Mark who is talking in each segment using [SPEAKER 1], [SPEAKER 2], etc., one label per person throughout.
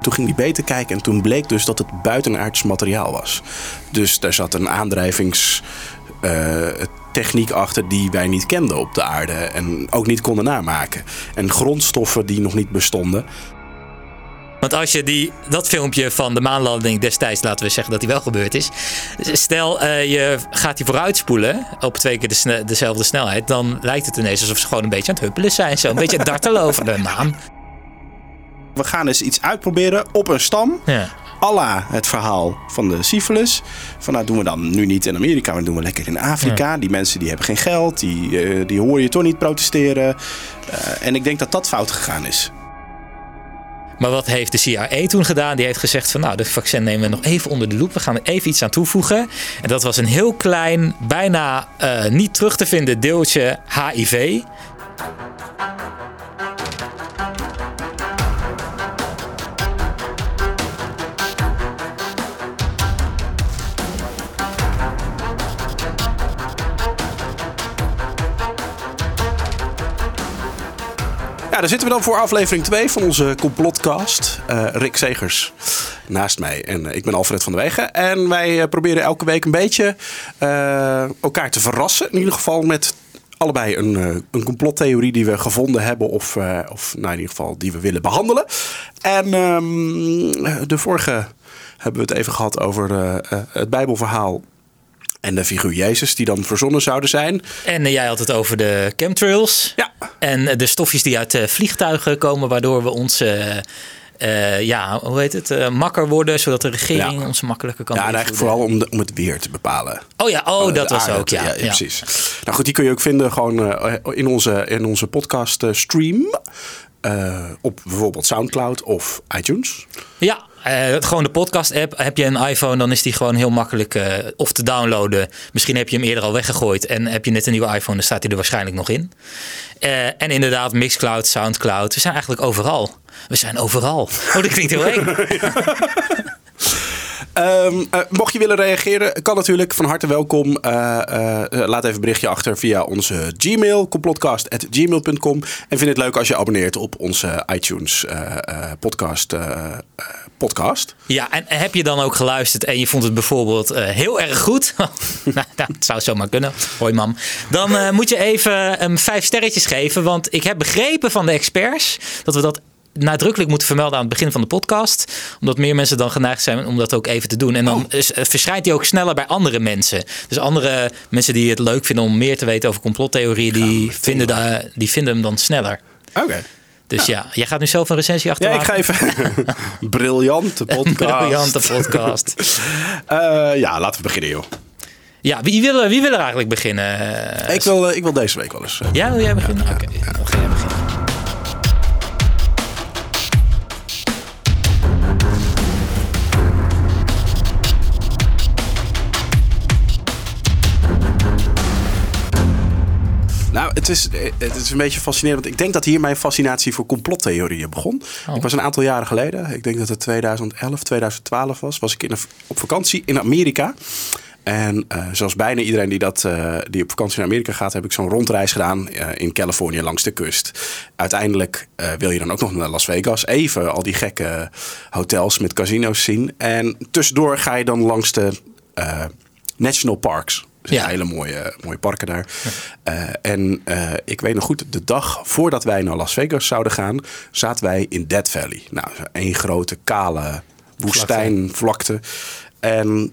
[SPEAKER 1] Toen ging hij beter kijken en toen bleek dus dat het buitenaards materiaal was. Dus daar zat een aandrijvingstechniek achter die wij niet kenden op de aarde en ook niet konden namaken. En grondstoffen die nog niet bestonden.
[SPEAKER 2] Want als je die, dat filmpje van de maanlanding destijds, laten we zeggen dat die wel gebeurd is. Stel, uh, je gaat die vooruitspoelen op twee keer de dezelfde snelheid. Dan lijkt het ineens alsof ze gewoon een beetje aan het huppelen zijn. Zo een beetje dartelen over de maan.
[SPEAKER 1] We gaan eens iets uitproberen op een stam.
[SPEAKER 2] Ja.
[SPEAKER 1] Alla het verhaal van de syphilis. Van nou doen we dan nu niet in Amerika, maar doen we lekker in Afrika.
[SPEAKER 2] Ja.
[SPEAKER 1] Die mensen die hebben geen geld, die, uh, die hoor je toch niet protesteren. Uh, en ik denk dat dat fout gegaan is.
[SPEAKER 2] Maar wat heeft de CIA toen gedaan? Die heeft gezegd van nou, de vaccin nemen we nog even onder de loep. We gaan er even iets aan toevoegen. En dat was een heel klein, bijna uh, niet terug te vinden deeltje HIV.
[SPEAKER 1] Ja, daar zitten we dan voor aflevering 2 van onze complotcast. Uh, Rick Segers naast mij en uh, ik ben Alfred van der Wegen. En wij uh, proberen elke week een beetje elkaar te verrassen. In ieder geval met allebei een, een complottheorie die we gevonden hebben. Of, of nou, in ieder geval die we willen behandelen. En um, de vorige hebben we het even gehad over het Bijbelverhaal en de figuur Jezus, die dan verzonnen zouden zijn.
[SPEAKER 2] En uh, jij had het over de chemtrails.
[SPEAKER 1] Ja.
[SPEAKER 2] En de stofjes die uit uh, vliegtuigen komen, waardoor we ons. Uh, ja, hoe heet het? makker worden, zodat de regering ja. ons makkelijker kan.
[SPEAKER 1] Ja, en eigenlijk vooral om, de, om het weer te bepalen.
[SPEAKER 2] Oh ja, oh, dat was ook. Ja,
[SPEAKER 1] ja, ja, precies. Nou goed, die kun je ook vinden gewoon in onze, in onze podcast stream. op bijvoorbeeld Soundcloud of iTunes.
[SPEAKER 2] Ja, uh, gewoon de podcast-app. Heb je een iPhone, dan is die gewoon heel makkelijk uh, of te downloaden. Misschien heb je hem eerder al weggegooid en heb je net een nieuwe iPhone, dan staat hij er waarschijnlijk nog in. Uh, en inderdaad, Mixcloud, Soundcloud. We zijn eigenlijk overal. We zijn overal. Oh, dat klinkt heel eng.
[SPEAKER 1] Um, uh, mocht je willen reageren, kan natuurlijk van harte welkom. Uh, uh, laat even een berichtje achter via onze Gmail, complotcast.gmail.com. En vind het leuk als je abonneert op onze iTunes podcast, podcast.
[SPEAKER 2] Ja, en heb je dan ook geluisterd en je vond het bijvoorbeeld heel erg goed? nou, dat zou zomaar kunnen. Hoi mam. Dan moet je even um, vijf sterretjes geven. Want ik heb begrepen van de experts dat we dat nadrukkelijk moeten vermelden aan het begin van de podcast. Omdat meer mensen dan geneigd zijn om dat ook even te doen. En dan oh. verschijnt die ook sneller bij andere mensen. Dus andere mensen die het leuk vinden om meer te weten over complottheorieën, die, vinden, de, die vinden hem dan sneller.
[SPEAKER 1] Oké. Okay.
[SPEAKER 2] Dus ja. ja, jij gaat nu zelf een recensie achter.
[SPEAKER 1] Ja, ik ga even. Briljante podcast.
[SPEAKER 2] Briljante podcast.
[SPEAKER 1] uh, ja, laten we beginnen, joh.
[SPEAKER 2] Ja, wie wil, wie wil er eigenlijk beginnen?
[SPEAKER 1] Ik wil, ik wil deze week wel eens.
[SPEAKER 2] Ja, wil jij beginnen?
[SPEAKER 1] Ja,
[SPEAKER 2] Oké, okay.
[SPEAKER 1] ja.
[SPEAKER 2] dan ga jij beginnen.
[SPEAKER 1] Nou, het is, het is een beetje fascinerend. Want ik denk dat hier mijn fascinatie voor complottheorieën begon. Oh. Ik was een aantal jaren geleden, ik denk dat het 2011, 2012 was, was ik in op vakantie in Amerika. En uh, zoals bijna iedereen die, dat, uh, die op vakantie naar Amerika gaat, heb ik zo'n rondreis gedaan uh, in Californië langs de kust. Uiteindelijk wil je dan ook nog naar Las Vegas. Even al die gekke hotels met casino's zien. En tussendoor ga je dan langs de national parks. Er zijn ja. hele mooie, mooie parken daar. Ja. Uh, en uh, ik weet nog goed, de dag voordat wij naar Las Vegas zouden gaan, zaten wij in Death Valley. Nou, één grote kale woestijnvlakte. En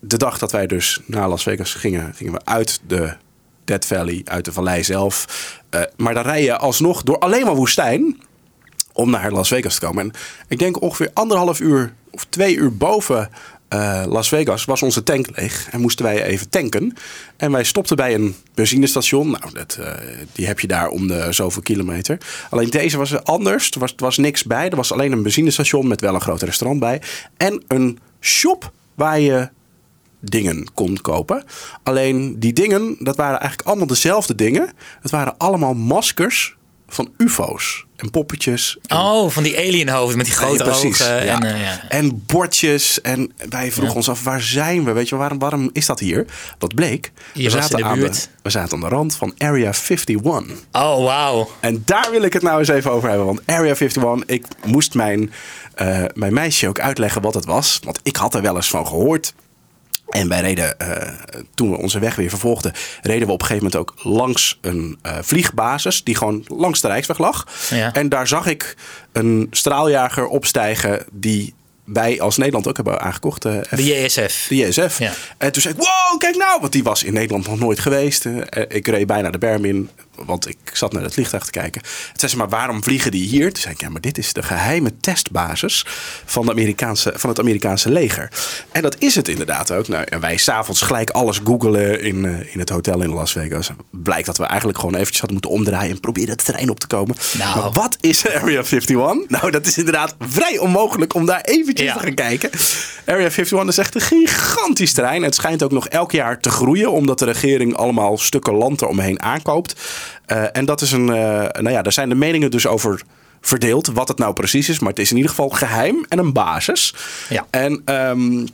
[SPEAKER 1] de dag dat wij dus naar Las Vegas gingen, gingen we uit de Death Valley, uit de vallei zelf. Uh, maar dan rij je alsnog door alleen maar woestijn om naar Las Vegas te komen. En ik denk ongeveer anderhalf uur of twee uur boven uh, Las Vegas was onze tank leeg en moesten wij even tanken. En wij stopten bij een benzinestation. Nou, dat, uh, die heb je daar om de zoveel kilometer. Alleen deze was anders. Er was, er was niks bij. Er was alleen een benzinestation met wel een groot restaurant bij. En een shop waar je dingen kon kopen. Alleen die dingen, dat waren eigenlijk allemaal dezelfde dingen. Het waren allemaal maskers van UFO's en poppetjes. En,
[SPEAKER 2] Oh, van die alienhoofden met die grote
[SPEAKER 1] precies,
[SPEAKER 2] ogen.
[SPEAKER 1] ja.
[SPEAKER 2] En, eh, ja.
[SPEAKER 1] en bordjes. En wij vroegen ons af, waar zijn we? Weet je, waarom, waarom is dat hier? Wat bleek?
[SPEAKER 2] Je was in de
[SPEAKER 1] aan
[SPEAKER 2] buurt.
[SPEAKER 1] we zaten aan de rand van Area 51.
[SPEAKER 2] Oh, wauw.
[SPEAKER 1] En daar wil ik het nou eens even over hebben. Want Area 51, ik moest mijn, eh, mijn meisje ook uitleggen wat het was. Want ik had er wel eens van gehoord. En wij reden, eh, toen we onze weg weer vervolgden, reden we op een gegeven moment ook langs een eh, vliegbasis die gewoon langs de Rijksweg lag.
[SPEAKER 2] Ja.
[SPEAKER 1] En daar zag ik een straaljager opstijgen die wij als Nederland ook hebben aangekocht. eh,
[SPEAKER 2] De JSF.
[SPEAKER 1] de JSF.
[SPEAKER 2] Ja.
[SPEAKER 1] En toen zei ik, wow, kijk nou. Want die was in Nederland nog nooit geweest. Ik reed bijna de berm in, want ik zat naar het vliegtuig te kijken. Toen zei ze, maar waarom vliegen die hier? Toen zei ik, ja, maar dit is de geheime testbasis van, de Amerikaanse, van het Amerikaanse leger. En dat is het inderdaad ook. Nou, en wij s'avonds gelijk alles googelen in, eh, in het hotel in Las Vegas. Blijkt dat we eigenlijk gewoon eventjes hadden moeten omdraaien en proberen het terrein op te komen.
[SPEAKER 2] Nou.
[SPEAKER 1] Maar wat is Area 51? Nou, dat is inderdaad vrij onmogelijk om daar eventjes
[SPEAKER 2] Ja.
[SPEAKER 1] te gaan kijken. Area 51 is echt een gigantisch terrein. Het schijnt ook nog elk jaar te groeien, omdat de regering allemaal stukken land eromheen aankoopt. Eh, en dat is een, eh, nou ja, daar zijn de meningen dus over verdeeld, wat het nou precies is. Maar het is in ieder geval geheim en een basis.
[SPEAKER 2] Ja.
[SPEAKER 1] En ehm,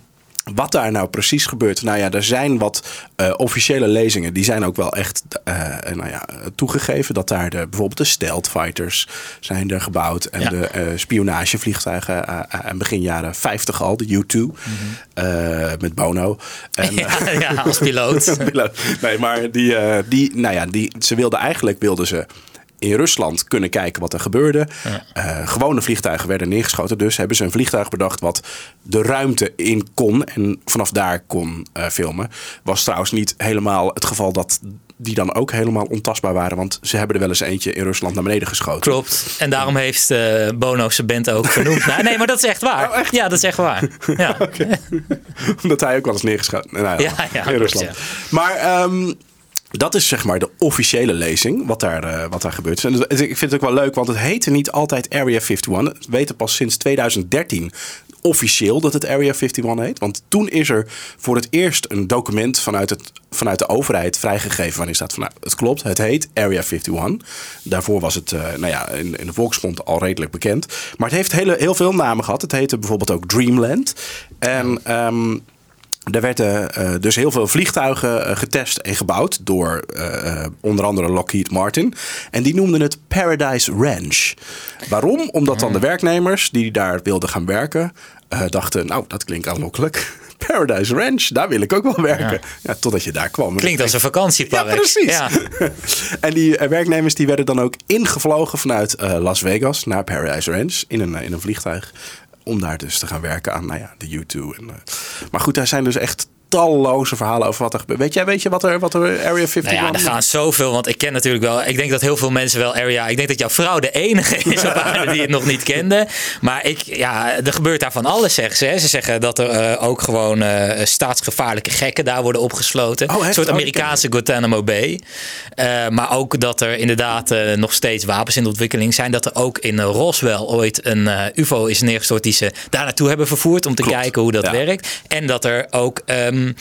[SPEAKER 1] wat daar nou precies gebeurt. Nou ja, er zijn wat eh, officiële lezingen. Die zijn ook wel echt eh, nou ja, toegegeven. Dat daar de, bijvoorbeeld de stealth fighters zijn er gebouwd. En
[SPEAKER 2] Ja.
[SPEAKER 1] de eh, spionagevliegtuigen eh, eh, aan begin jaren 50 al. De U-2 eh, met Bono. En,
[SPEAKER 2] Ja, ja, als piloot.
[SPEAKER 1] nee, maar die, eh, die, nou ja, die, ze wilden eigenlijk wilden ze in Rusland kunnen kijken wat er gebeurde. Eh, gewone vliegtuigen werden neergeschoten. Dus hebben ze een vliegtuig bedacht wat de ruimte in kon. En vanaf daar kon eh, filmen. Was trouwens niet helemaal het geval dat die dan ook helemaal ontastbaar waren. Want ze hebben er wel eens eentje in Rusland naar beneden geschoten.
[SPEAKER 2] Klopt. En daarom heeft eh Bono zijn band ook vernoemd. Nou, nee, maar dat is echt waar.
[SPEAKER 1] Oh, echt?
[SPEAKER 2] Ja, dat is echt waar. Ja.
[SPEAKER 1] Omdat hij ook wel eens neergeschoten nou,
[SPEAKER 2] Ja, ja,
[SPEAKER 1] in Rusland.
[SPEAKER 2] ja.
[SPEAKER 1] Maar ehm, dat is zeg maar de officiële lezing, wat daar, eh, wat daar gebeurt. En ik vind het ook wel leuk, want het heette niet altijd Area 51. We weten pas sinds 2013 officieel dat het Area 51 heet. Want toen is er voor het eerst een document vanuit, het, vanuit de overheid vrijgegeven. Waarin staat van, nou, het klopt, het heet Area 51. Daarvoor was het eh, nou ja, in, in de volksmond al redelijk bekend. Maar het heeft hele, heel veel namen gehad. Het heette bijvoorbeeld ook Dreamland. En... ehm, er werden eh, dus heel veel vliegtuigen eh, getest en gebouwd door eh, onder andere Lockheed Martin. En die noemden het Paradise Ranch. Waarom? Omdat dan de werknemers die daar wilden gaan werken, dachten, nou dat klinkt aanlokkelijk. Paradise Ranch, daar wil ik ook wel werken. Ja. totdat je daar kwam.
[SPEAKER 2] Klinkt als een vakantiepark.
[SPEAKER 1] Ja, precies.
[SPEAKER 2] Ja.
[SPEAKER 1] en die werknemers die werden dan ook ingevlogen vanuit Las Vegas naar Paradise Ranch in een, in een vliegtuig. Om daar dus te gaan werken aan nou ja, de U2. En, eh, maar goed, daar zijn dus echt talloze verhalen over wat er gebeurt. Weet jij, weet je wat er, wat er Area 51
[SPEAKER 2] Nou ja, er gaan zoveel, want ik ken natuurlijk wel. Ik denk dat heel veel mensen wel Area. Ik denk dat jouw vrouw de enige is op aarde die het nog niet kende. Maar ik, ja, er gebeurt daar van alles, zeggen ze. hè. Ze zeggen dat er eh, ook gewoon eh, staatsgevaarlijke gekken daar worden opgesloten.
[SPEAKER 1] Oh,
[SPEAKER 2] een soort
[SPEAKER 1] Oh,
[SPEAKER 2] Amerikaanse Guantanamo Bay. Eh, maar ook dat er inderdaad nog steeds wapens in de ontwikkeling zijn. Dat er ook in Roswell ooit een UFO is neergestort die ze daar naartoe hebben vervoerd om te
[SPEAKER 1] Klopt.
[SPEAKER 2] kijken hoe dat
[SPEAKER 1] Ja.
[SPEAKER 2] werkt. En dat er ook. Ehm,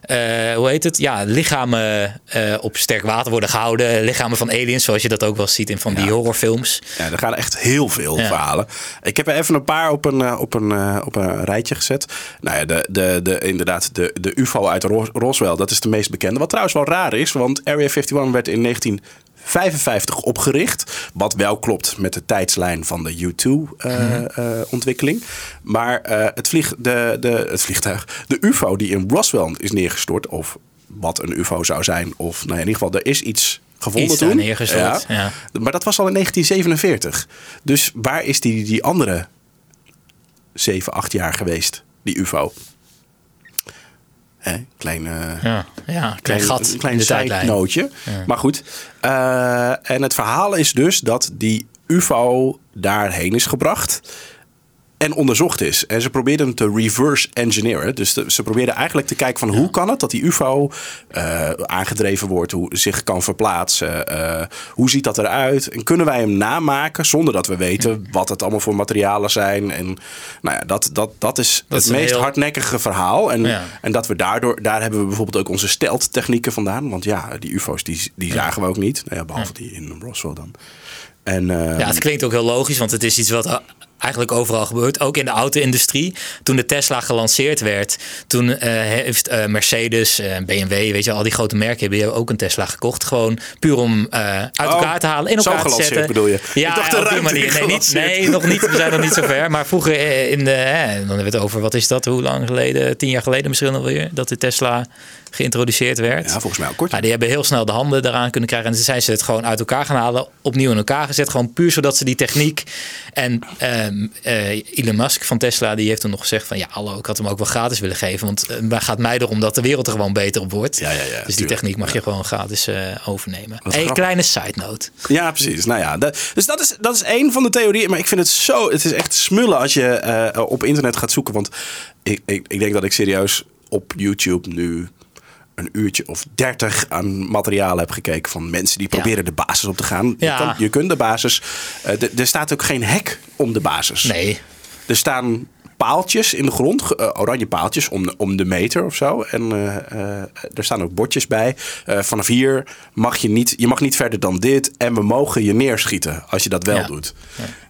[SPEAKER 2] eh, hoe heet het? Ja, lichamen eh, op sterk water worden gehouden. Lichamen van aliens, zoals je dat ook wel ziet in van die horrorfilms.
[SPEAKER 1] Ja, er gaan echt heel veel
[SPEAKER 2] Ja.
[SPEAKER 1] verhalen. Ik heb er even een paar op een, eh, op een, op een rijtje gezet. Nou ja, de, de, de, inderdaad, de, de UFO uit Ros- Roswell, dat is de meest bekende. Wat trouwens wel raar is, want Area 51 werd in 1955 opgericht. Wat wel klopt met de tijdslijn van de U2-ontwikkeling. maar eh, het, vlieg, de, de, het vliegtuig, de UFO die in Roswell is neergestort, of wat een UFO zou zijn, of nou ja, in ieder geval, er is iets gevonden
[SPEAKER 2] daar
[SPEAKER 1] toen.
[SPEAKER 2] neergestort, ja.
[SPEAKER 1] Maar dat was al in 1947. Dus waar is die, die andere 7, 8 jaar geweest, die UFO? Hè, klein, eh,
[SPEAKER 2] Ja, ja klein gat
[SPEAKER 1] een klein zijnootje. Maar goed. Eh, en het verhaal is dus dat die UFO daarheen is gebracht. En onderzocht is. En ze probeerden hem te reverse engineeren. Dus de- ze probeerden eigenlijk te kijken van hoe kan het dat die UFO eh, aangedreven wordt, hoe zich kan verplaatsen, eh, hoe ziet dat eruit? En kunnen wij hem namaken zonder dat we weten wat het allemaal voor materialen zijn? En nou ja, dat, dat, dat is
[SPEAKER 2] Dat
[SPEAKER 1] het
[SPEAKER 2] is
[SPEAKER 1] meest
[SPEAKER 2] heel-
[SPEAKER 1] hardnekkige verhaal. En,
[SPEAKER 2] Ja.
[SPEAKER 1] en dat we daardoor, daar hebben we bijvoorbeeld ook onze stealth technieken vandaan. Want ja, die UFO's die, die zagen we ook niet. Nou ja, behalve die in Roswell dan. En, ehm,
[SPEAKER 2] Ja, het klinkt ook heel logisch, want het is iets wat eigenlijk overal gebeurt. Ook in de auto-industrie. Toen de Tesla gelanceerd werd, toen eh, heeft eh, Mercedes, eh, BMW, weet je, al die grote merken hebben ook een Tesla gekocht. Gewoon puur om uit
[SPEAKER 1] Oh,
[SPEAKER 2] elkaar te halen, in
[SPEAKER 1] zo
[SPEAKER 2] elkaar te
[SPEAKER 1] gelanceerd
[SPEAKER 2] zetten.
[SPEAKER 1] bedoel je?
[SPEAKER 2] Ja,
[SPEAKER 1] Ik dacht
[SPEAKER 2] op die manier. Nee, niet, nee, nog niet. We zijn nog niet zo ver. Maar vroeger in de, hè, dan hebben we het over, wat is dat, hoe lang geleden? Tien jaar geleden misschien alweer, dat de Tesla geïntroduceerd werd.
[SPEAKER 1] ja, volgens mij al kort.
[SPEAKER 2] Ja, die hebben heel snel de handen eraan kunnen krijgen. En toen zijn ze het gewoon uit elkaar gaan halen. Opnieuw in elkaar gezet. Gewoon puur zodat ze die techniek. En ehm, eh, Elon Musk van Tesla. Die heeft toen nog gezegd van ja hallo. Ik had hem ook wel gratis willen geven. Want eh, het gaat mij erom dat de wereld er gewoon beter op wordt.
[SPEAKER 1] Ja, ja, ja,
[SPEAKER 2] dus die
[SPEAKER 1] tuurlijk.
[SPEAKER 2] techniek mag je gewoon gratis eh, overnemen.
[SPEAKER 1] Wat grappig.
[SPEAKER 2] kleine side note.
[SPEAKER 1] Ja, precies. Nou ja, dat- dus dat is, dat is één van de theorieën. Maar ik vind het zo. Het is echt smullen als je eh, op internet gaat zoeken. Want ik, ik, ik denk dat ik serieus op YouTube nu een uurtje of dertig aan materiaal heb gekeken van mensen die
[SPEAKER 2] Ja.
[SPEAKER 1] proberen de basis op te gaan.
[SPEAKER 2] Ja.
[SPEAKER 1] Je, kan, je kunt de basis. eh, er staat ook geen hek om de basis.
[SPEAKER 2] Nee.
[SPEAKER 1] Er staan paaltjes in de grond, eh, oranje paaltjes om de, om de meter of zo. En eh, eh, er staan ook bordjes bij. Vanaf hier mag je niet, je mag niet verder dan dit. En we mogen je neerschieten als je dat wel
[SPEAKER 2] Ja.
[SPEAKER 1] doet.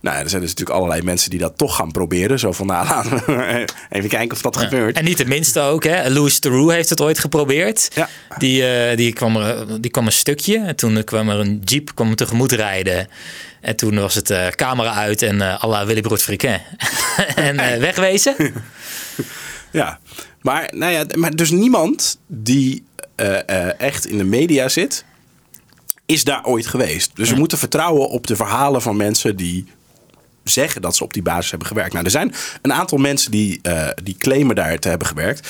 [SPEAKER 1] Nou, er zijn dus natuurlijk allerlei mensen die dat toch gaan proberen. Zo van, nou, laten we even kijken of dat gebeurt.
[SPEAKER 2] En niet de minste ook. Hè. Louis Theroux heeft het ooit geprobeerd.
[SPEAKER 1] Ja.
[SPEAKER 2] Die, die, kwam er, die kwam een stukje. En toen kwam er een jeep kwam tegemoet rijden. En toen was het camera uit en à la Willy Brood Friquin. en eh,
[SPEAKER 1] Ja, maar, nou ja, maar dus niemand die eh, eh, echt in de media zit, is daar ooit geweest. Dus we moeten vertrouwen op de verhalen van mensen die zeggen dat ze op die basis hebben gewerkt. Nou, er zijn een aantal mensen die, eh, die claimen daar te hebben gewerkt.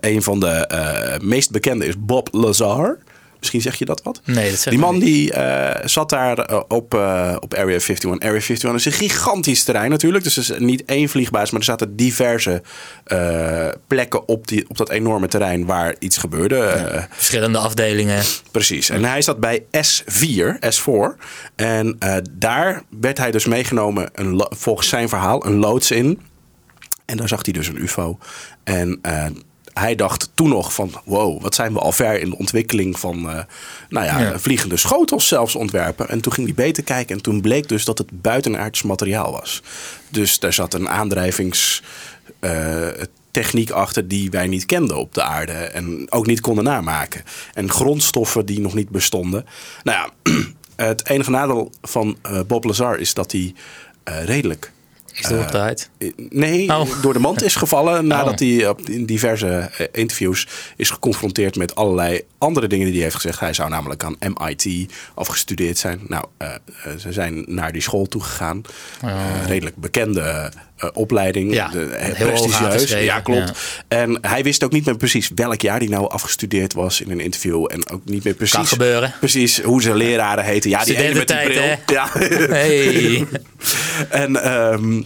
[SPEAKER 1] Een van de meest bekende is Bob Lazar. Misschien zeg je dat wat?
[SPEAKER 2] Nee, dat zeg
[SPEAKER 1] Die man die eh, zat daar eh, op, eh, op Area 51. Area 51 is een gigantisch terrein natuurlijk. Dus het is niet één vliegbasis, maar er zaten diverse plekken op, die, op dat enorme terrein waar iets gebeurde.
[SPEAKER 2] Verschillende afdelingen.
[SPEAKER 1] Precies. En hij zat bij S4, S4. En daar werd hij dus meegenomen, een, volgens zijn verhaal, een loods in. En daar zag hij dus een UFO. En hij dacht toen nog van, wow, wat zijn we al ver in de ontwikkeling van, eh, nou ja,
[SPEAKER 2] Ja.
[SPEAKER 1] vliegende schotels zelfs ontwerpen. En toen ging hij beter kijken en toen bleek dus dat het buitenaards materiaal was. Dus daar zat een aandrijvings... eh, achter die wij niet kenden op de aarde en ook niet konden namaken. En grondstoffen die nog niet bestonden. Nou ja, het enige nadeel van eh, Bob Lazar is dat hij redelijk
[SPEAKER 2] Is doorgedraaid.
[SPEAKER 1] eh, Nee,
[SPEAKER 2] Oh.
[SPEAKER 1] door de mand is gevallen nadat
[SPEAKER 2] Oh.
[SPEAKER 1] hij op, in diverse eh, interviews is geconfronteerd met allerlei andere dingen die hij heeft gezegd. Hij zou namelijk aan MIT afgestudeerd zijn. Nou, eh, eh, ze zijn naar die school toegegaan. Eh, redelijk bekende eh, opleiding.
[SPEAKER 2] Ja,
[SPEAKER 1] de, eh,
[SPEAKER 2] heel
[SPEAKER 1] prestigieus. Ja, klopt.
[SPEAKER 2] ja.
[SPEAKER 1] En hij wist ook niet meer precies welk jaar hij nou afgestudeerd was in een interview. En ook niet meer precies,
[SPEAKER 2] Kan gebeuren.
[SPEAKER 1] precies hoe zijn leraren heten. Ja, die ene met die bril. Ja.
[SPEAKER 2] Hey.
[SPEAKER 1] En ehm,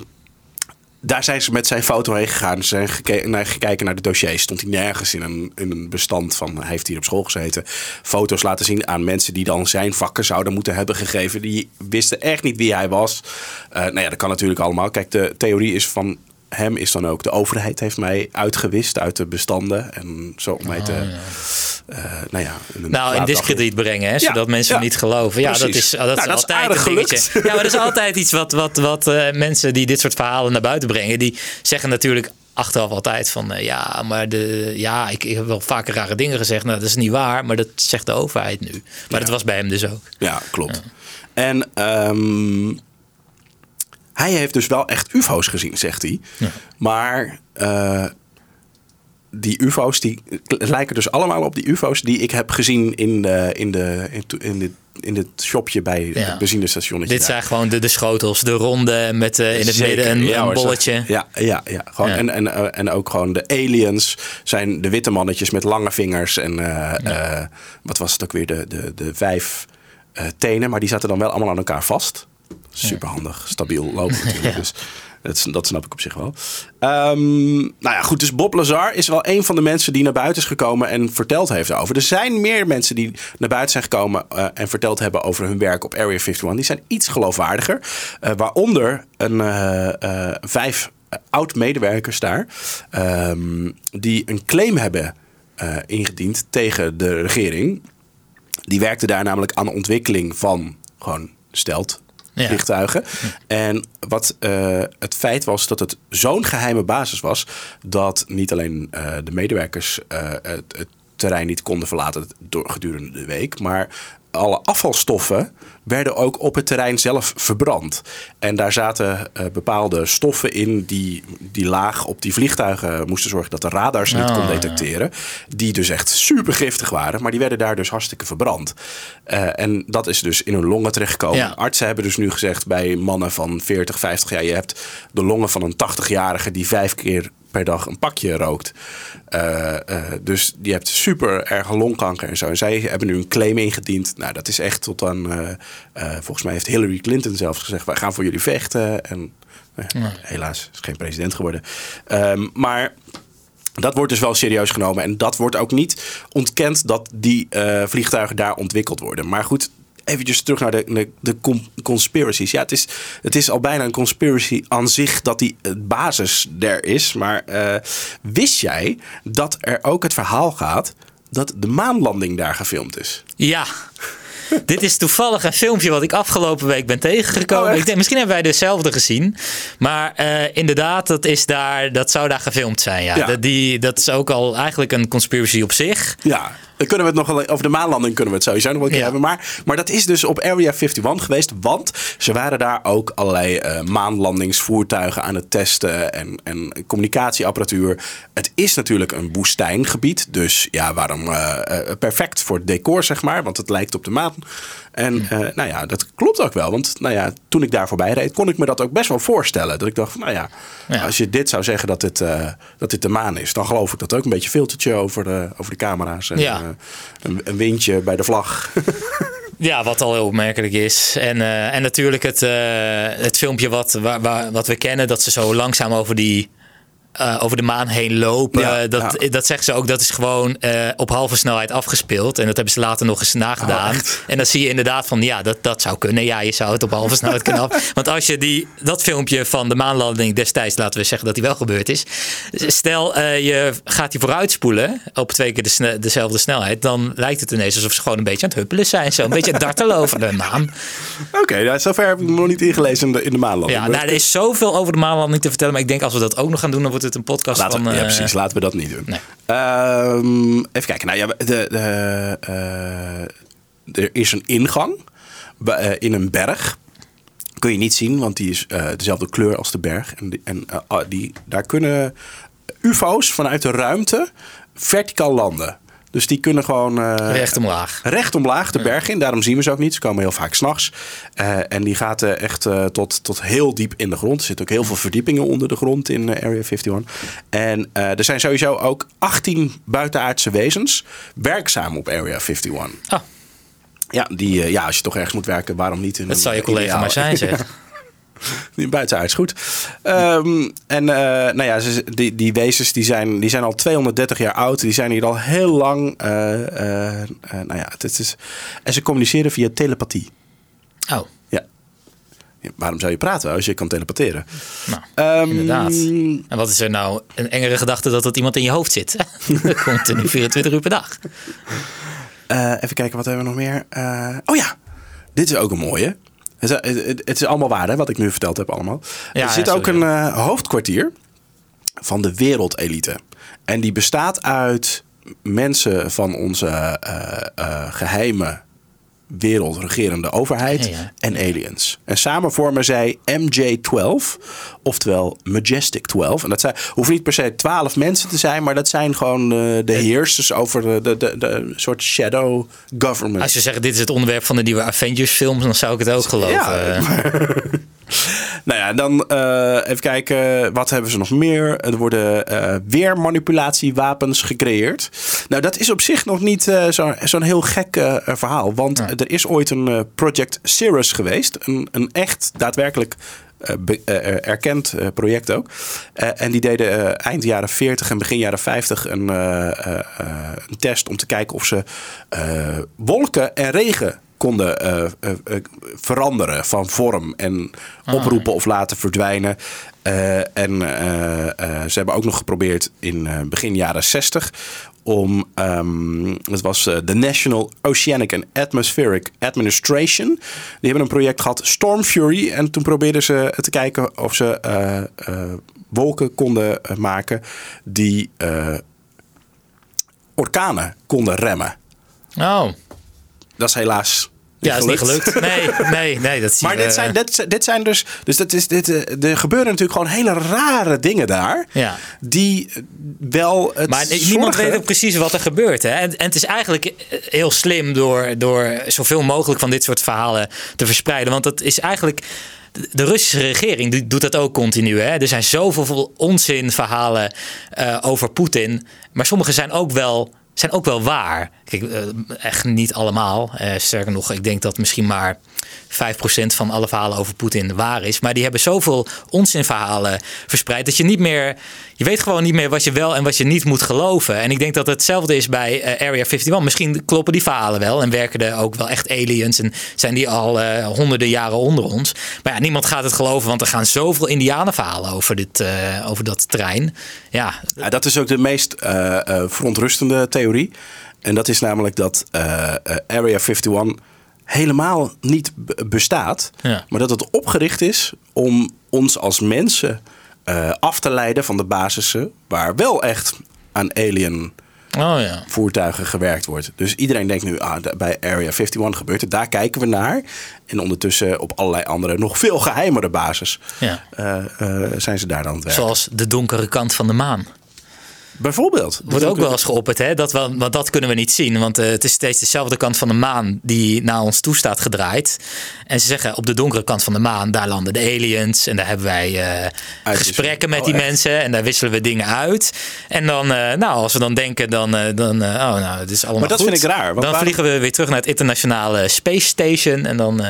[SPEAKER 1] daar zijn ze met zijn foto heen gegaan. Ze zijn geke- naar, gekeken naar de dossiers. Stond hij nergens in een, in een bestand van hij heeft hier op school gezeten. Foto's laten zien aan mensen die dan zijn vakken zouden moeten hebben gegeven. Die wisten echt niet wie hij was. Eh nou ja, dat kan natuurlijk allemaal. Kijk, de theorie is van hem is dan ook de overheid heeft mij uitgewist uit de bestanden. En zo om mij te... eh, nou ja, een
[SPEAKER 2] Nou, in discrediet brengen, hè, zodat
[SPEAKER 1] Ja,
[SPEAKER 2] mensen
[SPEAKER 1] ja.
[SPEAKER 2] niet geloven. Ja, dat is, dat
[SPEAKER 1] Nou,
[SPEAKER 2] is
[SPEAKER 1] is
[SPEAKER 2] altijd een dingetje. Ja, maar dat is altijd iets wat, wat, wat eh, mensen die dit soort verhalen naar buiten brengen, die zeggen natuurlijk achteraf altijd van eh, ja, maar de, ja, ik, ik heb wel vaker rare dingen gezegd. Nou, dat is niet waar, maar dat zegt de overheid nu. Maar dat was bij hem dus ook.
[SPEAKER 1] Ja, klopt. En ehm, hij heeft dus wel echt UFO's gezien, zegt hij. Maar eh, die UFO's die lijken dus allemaal op die UFO's die ik heb gezien in, de, in, de, in, to- in, dit shopje bij
[SPEAKER 2] Ja.
[SPEAKER 1] het benzinestationnetje.
[SPEAKER 2] Dit
[SPEAKER 1] daar.
[SPEAKER 2] zijn gewoon de, de schotels, de ronde met eh, in het
[SPEAKER 1] Zeker,
[SPEAKER 2] midden een,
[SPEAKER 1] ja,
[SPEAKER 2] een bolletje.
[SPEAKER 1] Ja, ja, ja. Gewoon,
[SPEAKER 2] Ja.
[SPEAKER 1] En, en, eh, en ook gewoon de aliens zijn de witte mannetjes met lange vingers. En wat was het ook weer? De, de, de vijf tenen. Maar die zaten dan wel allemaal aan elkaar vast. Super handig, stabiel lopen natuurlijk. Dus dat, snap ik op zich wel. Ehm, nou ja, goed. Dus Bob Lazar is wel een van de mensen die naar buiten is gekomen en verteld heeft over. Er zijn meer mensen die naar buiten zijn gekomen eh, en verteld hebben over hun werk op Area 51. Die zijn iets geloofwaardiger. Eh, waaronder een eh, vijf oud-medewerkers daar. ehm, die een claim hebben ingediend tegen de regering. Die werkte daar namelijk aan de ontwikkeling van gewoon stelt vliegtuigen. En wat het feit was dat het zo'n geheime basis was dat niet alleen de medewerkers het, het terrein niet konden verlaten door, gedurende de week, maar alle afvalstoffen werden ook op het terrein zelf verbrand. En daar zaten uh, bepaalde stoffen in die, die laag op die vliegtuigen moesten zorgen dat de radars niet oh, kon detecteren. Die dus echt super giftig waren, maar die werden daar dus hartstikke verbrand. Uh, en dat is dus in hun longen terechtgekomen. Ja. Artsen hebben dus nu gezegd bij mannen van 40, 50 jaar: je hebt de longen van een 80-jarige die vijf keer per dag een pakje rookt. Uh, uh, dus die hebt super erge longkanker en zo. En zij hebben nu een claim ingediend. Nou, dat is echt tot aan. Uh, volgens mij heeft Hillary Clinton zelfs gezegd: wij gaan voor jullie vechten. En ja. helaas is geen president geworden. Um, maar. Dat wordt dus wel serieus genomen. En dat wordt ook niet ontkend dat die vliegtuigen daar ontwikkeld worden. Maar goed, eventjes terug naar de, de, de conspiracies. Ja, het is, het is al bijna een conspiracy aan zich dat die basis er is. Maar uh, wist jij dat er ook het verhaal gaat dat de maanlanding daar gefilmd is?
[SPEAKER 2] Ja. Dit is toevallig een filmpje wat ik afgelopen week ben tegengekomen. Oh, ik denk, misschien hebben wij dezelfde gezien. Maar uh, inderdaad, dat, is daar, dat zou daar gefilmd zijn. Ja. ja. Dat, die, dat is ook al eigenlijk een conspiracy op zich.
[SPEAKER 1] Ja. Dan kunnen we het nog wel over de maanlanding kunnen we het sowieso nog wel een keer hebben. Maar, maar dat is dus op Area 51 geweest. Want ze waren daar ook allerlei uh, maanlandingsvoertuigen aan het testen. En, en communicatieapparatuur. Het is natuurlijk een woestijngebied. Dus ja, waarom uh, perfect voor het decor, zeg maar. Want het lijkt op de maan. En uh, nou ja, dat klopt ook wel. Want nou ja, toen ik daar voorbij reed, kon ik me dat ook best wel voorstellen. Dat ik dacht, nou ja, ja. als je dit zou zeggen dat dit, uh, dat dit de maan is, dan geloof ik dat ook. Een beetje filtertje over de, over de camera's. En, ja. uh, een, een, windje bij de vlag.
[SPEAKER 2] Ja, wat al heel opmerkelijk is. En, uh, en natuurlijk het, uh, het filmpje wat, waar, waar, wat we kennen, dat ze zo langzaam over die uh, over de maan heen lopen. dat, dat zeggen ze ook, dat is gewoon uh, op halve snelheid afgespeeld. En dat hebben ze later nog eens nagedaan. Oh, en dan zie je inderdaad van, ja, dat, dat zou kunnen. Ja, je zou het op halve snelheid kunnen af. Want als je die, dat filmpje van de maanlanding destijds, laten we zeggen dat die wel gebeurd is. Stel, uh, je gaat die vooruitspoelen op twee keer de sne dezelfde snelheid. Dan lijkt het ineens alsof ze gewoon een beetje aan het huppelen zijn. Zo een beetje dartelen over de maan.
[SPEAKER 1] Oké, okay, nou, zover heb ik nog niet ingelezen in de, in de maanlanding.
[SPEAKER 2] Ja, nou, er is zoveel over de maanlanding te vertellen. Maar ik denk als we dat ook nog gaan doen, dan wordt het een podcast
[SPEAKER 1] laten
[SPEAKER 2] van...
[SPEAKER 1] ja, precies. Laten we dat niet doen. Nee. Um, even kijken. Nou ja, de, de, uh, er is een ingang uh, in een berg. Kun je niet zien, want die is uh, dezelfde kleur als de berg. En, die, en die, daar kunnen UFO's vanuit de ruimte verticaal landen. Dus die kunnen gewoon... Uh,
[SPEAKER 2] recht omlaag.
[SPEAKER 1] Recht omlaag, de berg in. Daarom zien we ze ook niet. Ze komen heel vaak s'nachts. Uh, en die gaat uh, echt tot, tot heel diep in de grond. Er zitten ook heel veel verdiepingen onder de grond in Area 51. En er zijn sowieso ook 18 buitenaardse wezens werkzaam op Area 51. Oh. Ja, die, ja, als je toch ergens moet werken, waarom niet? In
[SPEAKER 2] dat zou je collega maar zijn, zeg.
[SPEAKER 1] Buitenaards goed. Um, en uh, nou ja, die, die wezens die zijn, die zijn al 230 jaar oud. Die zijn hier al heel lang. Uh, uh, nou ja, het, is, en ze communiceren via telepathie.
[SPEAKER 2] Oh.
[SPEAKER 1] Ja. ja. Waarom zou je praten als je kan telepatheren?
[SPEAKER 2] Nou, um, inderdaad. En wat is er nou een engere gedachte dat dat iemand in je hoofd zit? Continu 24 uur per dag.
[SPEAKER 1] even kijken, wat hebben we nog meer? oh ja, dit is ook een mooie. Het, het, het, is allemaal waar, hè, wat ik nu verteld heb allemaal. er zit ook een uh, hoofdkwartier van de wereldelite. En die bestaat uit mensen van onze uh, uh, geheime wereldregerende overheid en aliens. En samen vormen zij MJ-12, oftewel Majestic 12. En dat zijn, hoeven niet per se 12 mensen te zijn, maar dat zijn gewoon uh, de heersers over de, de, de, de, soort shadow government.
[SPEAKER 2] Als je zegt dit is het onderwerp van de nieuwe Avengers films, dan zou ik het ook geloven. Ja,
[SPEAKER 1] nou ja, dan uh, even kijken. Wat hebben ze nog meer? Er worden uh, weer manipulatiewapens gecreëerd. Nou, dat is op zich nog niet uh, zo'n zo heel gek verhaal. Want ja. er is ooit een Project Cirrus geweest. Een, een echt daadwerkelijk uh, erkend uh, project ook. en die deden eind jaren 40 en begin jaren 50 een, een test om te kijken of ze wolken en regen konden eh, eh, eh, veranderen van vorm en oproepen of laten verdwijnen. En ze hebben ook nog geprobeerd in begin jaren 60 om, ehm, het was de National Oceanic and Atmospheric Administration. Die hebben een project gehad, Storm Fury. En toen probeerden ze te kijken of ze wolken konden maken die orkanen konden remmen.
[SPEAKER 2] Oh,
[SPEAKER 1] Dat is helaas
[SPEAKER 2] ja, is niet gelukt. Nee, nee, nee. Dat zie
[SPEAKER 1] Maar dit zijn, dit, dit zijn dus. Dus dat is, dit, eh, er gebeuren natuurlijk gewoon hele rare dingen daar.
[SPEAKER 2] Ja.
[SPEAKER 1] Die wel. Het
[SPEAKER 2] Maar niemand weet ook precies wat er gebeurt. Hè? En, en het is eigenlijk eh, heel slim door, door zoveel mogelijk van dit soort verhalen te verspreiden. Want dat is eigenlijk. De Russische regering die doet dat ook continu. Hè? Er zijn zoveel onzinverhalen eh over Poetin. Maar sommige zijn ook wel, zijn ook wel waar. Kijk, eh, echt niet allemaal. Eh, sterker nog, ik denk dat misschien maar 5% van alle verhalen over Poetin waar is. Maar die hebben zoveel onzinverhalen verspreid dat je niet meer. Je weet gewoon niet meer wat je wel en wat je niet moet geloven. En ik denk dat hetzelfde is bij eh, Area 51. Misschien kloppen die verhalen wel en werken er ook wel echt aliens en zijn die al honderden jaren onder ons. Maar ja, niemand gaat het geloven, want er gaan zoveel Indianenverhalen over, dit, over dat terrein. Ja,
[SPEAKER 1] Ja, dat is ook de meest verontrustende theorie. En dat is namelijk dat eh, eh, Area 51 helemaal niet bestaat.
[SPEAKER 2] Ja.
[SPEAKER 1] Maar dat het opgericht is om ons als mensen eh, af te leiden van de basissen waar wel echt aan alien
[SPEAKER 2] oh ja.
[SPEAKER 1] voertuigen gewerkt wordt. Dus iedereen denkt nu, ah, bij Area 51 gebeurt het. Daar kijken we naar. En ondertussen op allerlei andere, nog veel geheimere basis...
[SPEAKER 2] Ja.
[SPEAKER 1] zijn ze daar dan aan het.
[SPEAKER 2] Zoals de donkere kant van de maan.
[SPEAKER 1] Bijvoorbeeld.
[SPEAKER 2] Wordt ook wel eens geopperd, hè? Dat we, want dat kunnen we niet zien. Want eh, het is steeds dezelfde kant van de maan die naar ons toe staat gedraaid. En ze zeggen op de donkere kant van de maan, daar landen de aliens. En daar hebben wij eh, gesprekken met
[SPEAKER 1] Oh,
[SPEAKER 2] die
[SPEAKER 1] echt?
[SPEAKER 2] mensen. En daar wisselen we dingen uit. En dan, eh, nou, als we dan denken, dan, dan oh, nou, het is allemaal
[SPEAKER 1] Maar dat
[SPEAKER 2] goed.
[SPEAKER 1] vind ik raar,
[SPEAKER 2] dan
[SPEAKER 1] waarom-
[SPEAKER 2] vliegen we weer terug naar het internationale Space Station. En dan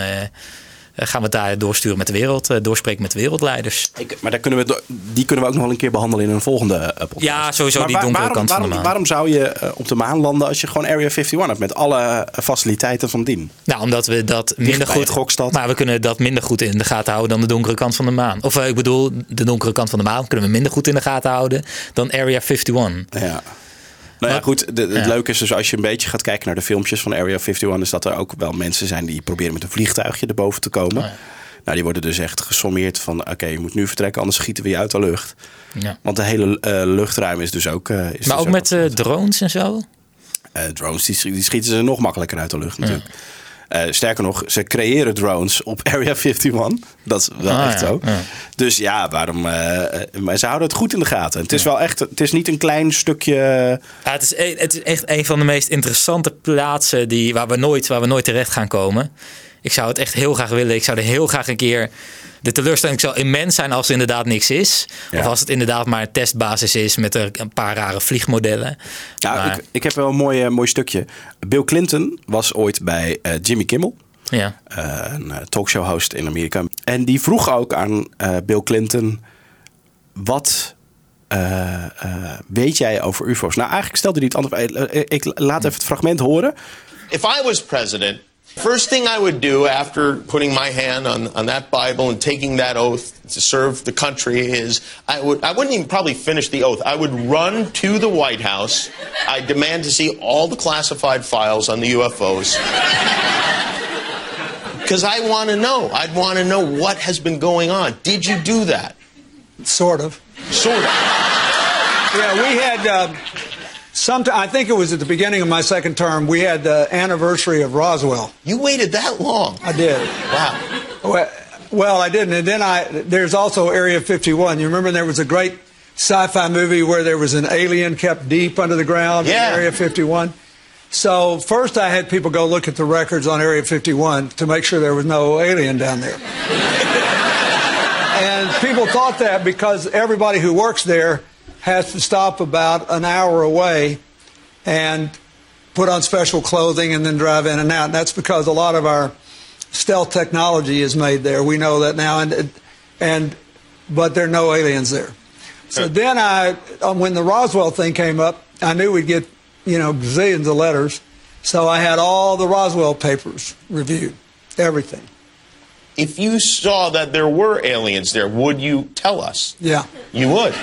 [SPEAKER 2] gaan we het daar doorsturen met de wereld, eh, doorspreken met de wereldleiders.
[SPEAKER 1] Ik, maar daar kunnen we, die kunnen we ook nog wel een keer behandelen in een volgende eh, podcast.
[SPEAKER 2] Ja, sowieso
[SPEAKER 1] Maar
[SPEAKER 2] die
[SPEAKER 1] waar-
[SPEAKER 2] donkere
[SPEAKER 1] waarom,
[SPEAKER 2] kant van de
[SPEAKER 1] waarom,
[SPEAKER 2] maan.
[SPEAKER 1] Waarom zou je eh, op de maan landen als je gewoon Area 51 hebt met alle eh, faciliteiten van dien?
[SPEAKER 2] Nou, omdat we dat minder goed.
[SPEAKER 1] Gokstad.
[SPEAKER 2] Maar we kunnen dat minder goed in de gaten houden dan de donkere kant van de maan. Of eh, ik bedoel, de donkere kant van de maan kunnen we minder goed in de gaten houden dan Area 51.
[SPEAKER 1] Ja. Nou ja, goed. de- het
[SPEAKER 2] ja.
[SPEAKER 1] leuke is dus als je een beetje gaat kijken naar de filmpjes van Area 51, is dat er ook wel mensen zijn die proberen met een vliegtuigje erboven te komen.
[SPEAKER 2] Oh ja.
[SPEAKER 1] Nou, die worden dus echt gesommeerd van: oké, je moet nu vertrekken, anders schieten we je uit de lucht.
[SPEAKER 2] Ja.
[SPEAKER 1] Want de hele eh, luchtruim is dus ook. eh, is
[SPEAKER 2] Maar
[SPEAKER 1] dus
[SPEAKER 2] ook met eh, drones en zo.
[SPEAKER 1] Drones die, schi- die schieten ze nog makkelijker uit de lucht natuurlijk. Eh, sterker nog, ze creëren drones op Area 51. Dat is wel
[SPEAKER 2] Ah,
[SPEAKER 1] echt
[SPEAKER 2] ja,
[SPEAKER 1] zo.
[SPEAKER 2] ja.
[SPEAKER 1] Dus ja, waarom? eh, eh, maar ze houden het goed in de gaten. Het is wel echt. Het is niet een klein stukje.
[SPEAKER 2] Ja, het, is, het is echt een van de meest interessante plaatsen die, waar, we nooit, waar we nooit terecht gaan komen. Ik zou het echt heel graag willen. Ik zou er heel graag een keer. De teleurstelling zal immens zijn als er inderdaad niks is.
[SPEAKER 1] Ja.
[SPEAKER 2] Of als het inderdaad maar een testbasis is met een paar rare vliegmodellen.
[SPEAKER 1] Ja,
[SPEAKER 2] Maar-
[SPEAKER 1] ik, ik heb wel een mooi, mooi stukje. Bill Clinton was ooit bij eh, Jimmy Kimmel.
[SPEAKER 2] ja.
[SPEAKER 1] eh, een eh, talkshow host in Amerika. En die vroeg ook aan eh, Bill Clinton: wat eh, eh, weet jij over UFO's? Nou, eigenlijk stelde hij het antwoord. Ik laat even het fragment horen.
[SPEAKER 3] If I was president, first thing I would do after putting my hand on, on that Bible and taking that oath to serve the country is I would I wouldn't even probably finish the oath. I would run to the White House. I demand to see all the classified files on the UFOs. Because I want to know. I'd want to know what has been going on. Did you do that?
[SPEAKER 4] Sort of.
[SPEAKER 3] Sort of.
[SPEAKER 4] Yeah, we had. Uh, some, I think it was at the beginning of my second term. We had the anniversary of Roswell.
[SPEAKER 3] You waited that long.
[SPEAKER 4] I did.
[SPEAKER 3] Wow.
[SPEAKER 4] Well, well, I didn't. And then I. There's also Area 51. You remember there was a great sci-fi movie where there was an alien kept deep under the ground
[SPEAKER 3] Yeah.
[SPEAKER 4] in Area 51. So first, I had people go look at the records on Area 51 to make sure there was no alien down there. and people thought that because everybody who works there has to stop about an hour away and put on special clothing and then drive in and out. And that's because a lot of our stealth technology is made there. We know that now, and and but there are no aliens there. So then I, um, when the Roswell thing came up, I knew we'd get you know zillions of letters, So I had all the Roswell papers reviewed, everything.
[SPEAKER 3] If you saw that there were aliens there, would you tell us?
[SPEAKER 4] Yeah.
[SPEAKER 3] Oh, you would.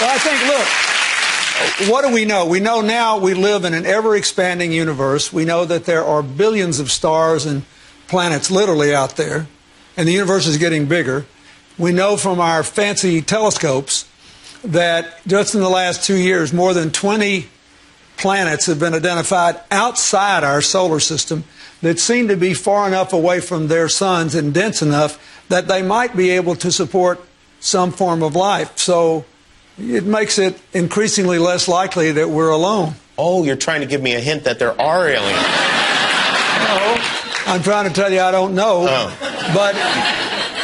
[SPEAKER 4] Well, I think, look, what do we know? We know now we live in an ever expanding universe. We know that there are billions of stars and planets literally out there, and the universe is getting bigger. We know from our fancy telescopes that just in the last two years, more than 20 planets have been identified outside our solar system that seem to be far enough away from their suns and dense enough that they might be able to support some form of life. So it makes it increasingly less likely that we're alone.
[SPEAKER 3] Oh, you're trying to give me a hint that there are aliens.
[SPEAKER 4] No, I'm trying to tell you I don't know.
[SPEAKER 3] Oh.
[SPEAKER 4] But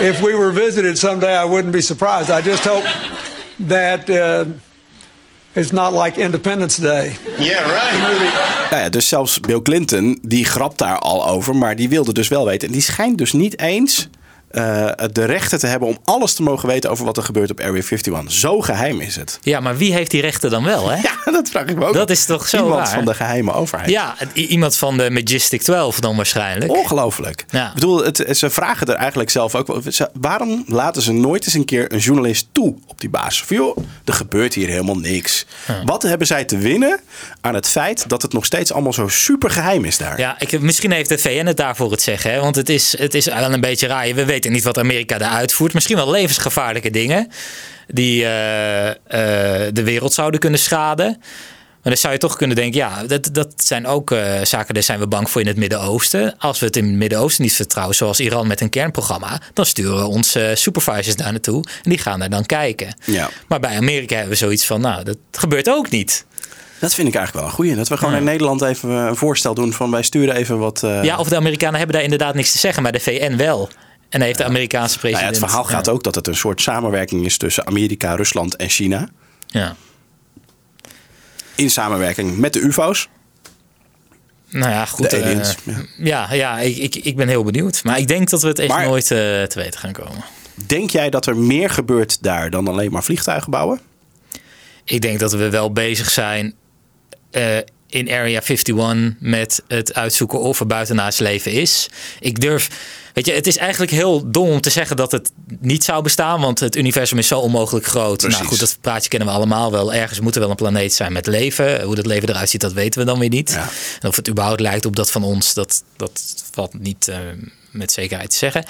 [SPEAKER 4] if we were visited someday, I wouldn't be surprised. I just hope that uh, it's not like Independence Day.
[SPEAKER 3] Yeah, right.
[SPEAKER 1] Nou ja, dus zelfs Bill Clinton, die grapt daar al over, maar die wilde dus wel weten. En die schijnt dus niet eens eh, de rechten te hebben om alles te mogen weten over wat er gebeurt op Area 51. Zo geheim is het.
[SPEAKER 2] Ja, maar wie heeft die rechten dan wel, hè?
[SPEAKER 1] Ja, dat vraag ik me ook.
[SPEAKER 2] Dat is toch zo
[SPEAKER 1] Iemand van de geheime overheid.
[SPEAKER 2] Ja, iemand van de Majestic 12 dan waarschijnlijk.
[SPEAKER 1] Ongelooflijk.
[SPEAKER 2] Ja.
[SPEAKER 1] Ik bedoel, het, ze vragen er eigenlijk zelf ook wel. Waarom laten ze nooit eens een keer een journalist toe op die basis? Van joh, er gebeurt hier helemaal niks. Wat hebben zij te winnen aan het feit dat het nog steeds allemaal zo super geheim is daar?
[SPEAKER 2] Ja, ik, misschien heeft de VN het daarvoor het zeggen. Hè? Want het is, het is wel een beetje raar. We weten niet wat Amerika daar uitvoert. Misschien wel levensgevaarlijke dingen. Die eh, eh, de wereld zouden kunnen schaden. Maar dan zou je toch kunnen denken, ja, dat, dat zijn ook eh, zaken, daar zijn we bang voor in het Midden-Oosten. Als we het in het Midden-Oosten niet vertrouwen, zoals Iran met een kernprogramma, dan sturen we onze supervisors daar naartoe en die gaan daar dan kijken.
[SPEAKER 1] Ja.
[SPEAKER 2] Maar bij Amerika hebben we zoiets van, nou, dat gebeurt ook niet.
[SPEAKER 1] Dat vind ik eigenlijk wel een goeie. Dat we gewoon in Nederland even een voorstel doen van wij sturen even wat...
[SPEAKER 2] Ja, of de Amerikanen hebben daar inderdaad niks te zeggen, maar de VN wel. En heeft de Amerikaanse
[SPEAKER 1] nou ja,
[SPEAKER 2] president...
[SPEAKER 1] het verhaal gaat ook dat het een soort samenwerking is tussen Amerika, Rusland en China.
[SPEAKER 2] Ja.
[SPEAKER 1] In samenwerking met de UFO's.
[SPEAKER 2] Nou ja, goed.
[SPEAKER 1] De
[SPEAKER 2] eh,
[SPEAKER 1] ja.
[SPEAKER 2] ja, ja, ik, ik, ik ben heel benieuwd. Maar ik denk dat we het echt
[SPEAKER 1] Maar-
[SPEAKER 2] nooit eh, te weten gaan komen.
[SPEAKER 1] Denk jij dat er meer gebeurt daar dan alleen maar vliegtuigen bouwen?
[SPEAKER 2] Ik denk dat we wel bezig zijn eh, in Area 51 met het uitzoeken of er buitenaards leven is. Ik durf. Weet je, het is eigenlijk heel dom om te zeggen dat het niet zou bestaan, want het universum is zo onmogelijk groot.
[SPEAKER 1] Precies.
[SPEAKER 2] Nou goed, dat praatje kennen we allemaal wel. Ergens moet er wel een planeet zijn met leven. Hoe dat leven eruit ziet, dat weten we dan weer niet.
[SPEAKER 1] Ja.
[SPEAKER 2] En of het überhaupt lijkt op dat van ons, dat, dat valt niet eh, met zekerheid te zeggen.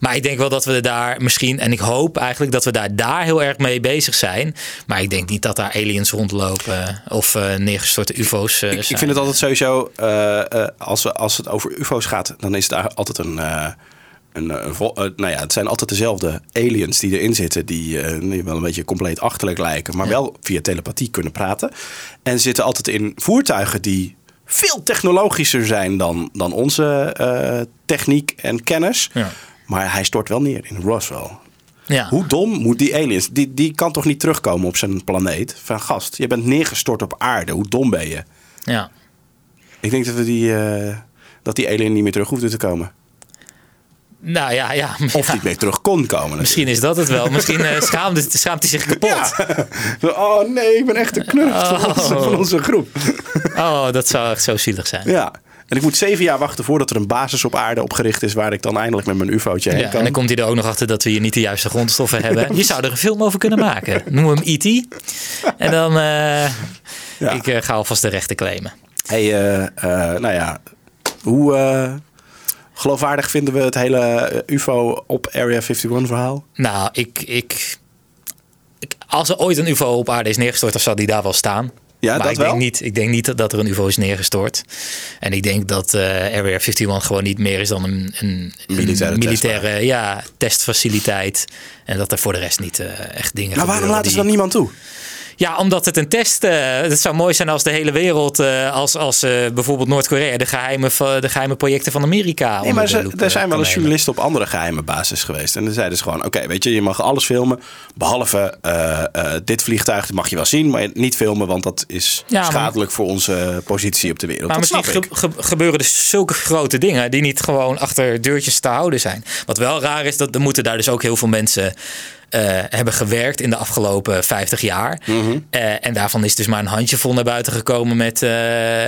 [SPEAKER 2] Maar ik denk wel dat we daar misschien, en ik hoop eigenlijk dat we daar, daar heel erg mee bezig zijn. Maar ik denk niet dat daar aliens rondlopen of eh, neergestorte UFO's eh,
[SPEAKER 1] Ik, vind het altijd sowieso, eh, eh, als, we- als het over UFO's gaat, dan is daar altijd een. eh, een, eh, eh, nou ja, het zijn altijd dezelfde aliens die erin zitten, die, eh, die wel een beetje compleet achterlijk lijken, maar wel via telepathie kunnen praten. En zitten altijd in voertuigen die veel technologischer zijn dan, dan onze eh, techniek en kennis.
[SPEAKER 2] Ja.
[SPEAKER 1] Maar hij stort wel neer in Roswell.
[SPEAKER 2] Ja.
[SPEAKER 1] Hoe dom moet die aliens? Die, die kan toch niet terugkomen op zijn planeet? Van gast, je bent neergestort op aarde. Hoe dom ben je?
[SPEAKER 2] ja.
[SPEAKER 1] Ik denk dat, we die, eh, dat die alien niet meer terug hoefde te komen.
[SPEAKER 2] Nou ja, ja.
[SPEAKER 1] Of
[SPEAKER 2] ja.
[SPEAKER 1] niet meer terug kon komen.
[SPEAKER 2] Misschien is dat het wel. Misschien eh, schaamt, het- schaamt hij zich kapot.
[SPEAKER 1] Ja. Oh nee, ik ben echt de knuft van, onze, van onze groep.
[SPEAKER 2] Oh, dat zou echt zo zielig zijn.
[SPEAKER 1] Ja. En ik moet zeven jaar wachten voordat er een basis op aarde opgericht is... waar ik dan eindelijk met mijn ufootje heen
[SPEAKER 2] Ja,
[SPEAKER 1] kan.
[SPEAKER 2] en dan komt hij er ook nog achter dat we hier niet de juiste grondstoffen hebben. Je zou er een film over kunnen maken. Noem hem E.T. En dan uh,
[SPEAKER 1] Ja.
[SPEAKER 2] ik uh, ga alvast de rechten claimen.
[SPEAKER 1] Hey, nou ja, hoe geloofwaardig vinden we het hele UFO op Area 51 verhaal?
[SPEAKER 2] Nou, ik, ik, ik, als er ooit een UFO op aarde is neergestort, dan zal die daar wel staan.
[SPEAKER 1] Ja,
[SPEAKER 2] maar
[SPEAKER 1] dat
[SPEAKER 2] ik
[SPEAKER 1] wel?
[SPEAKER 2] denk, niet, ik denk niet dat er een UFO is neergestort. En ik denk dat uh, Area 51 gewoon niet meer is dan een, een
[SPEAKER 1] militaire,
[SPEAKER 2] een militaire ja, testfaciliteit. En dat er voor de rest niet uh, echt dingen
[SPEAKER 1] Maar waarom laten ze dan niemand toe?
[SPEAKER 2] Ja, omdat het een test. Uh, het zou mooi zijn als de hele wereld, uh, als, als uh, bijvoorbeeld Noord-Korea, de geheime, de geheime projecten van Amerika.
[SPEAKER 1] Nee, maar ze, er zijn wel eens journalisten op andere geheime basis geweest. En dan zeiden ze gewoon: oké, okay, weet je, je mag alles filmen. Behalve dit vliegtuig, dat mag je wel zien, maar niet filmen, want dat is ja, schadelijk maar, voor onze positie op de wereld.
[SPEAKER 2] Maar
[SPEAKER 1] dat
[SPEAKER 2] misschien ge ge gebeuren dus zulke grote dingen die niet gewoon achter deurtjes te houden zijn. Wat wel raar is, dat er moeten daar dus ook heel veel mensen eh, hebben gewerkt in de afgelopen 50 jaar.
[SPEAKER 1] Mhm.
[SPEAKER 2] Eh, en daarvan is dus maar een handjevol naar buiten gekomen met. eh,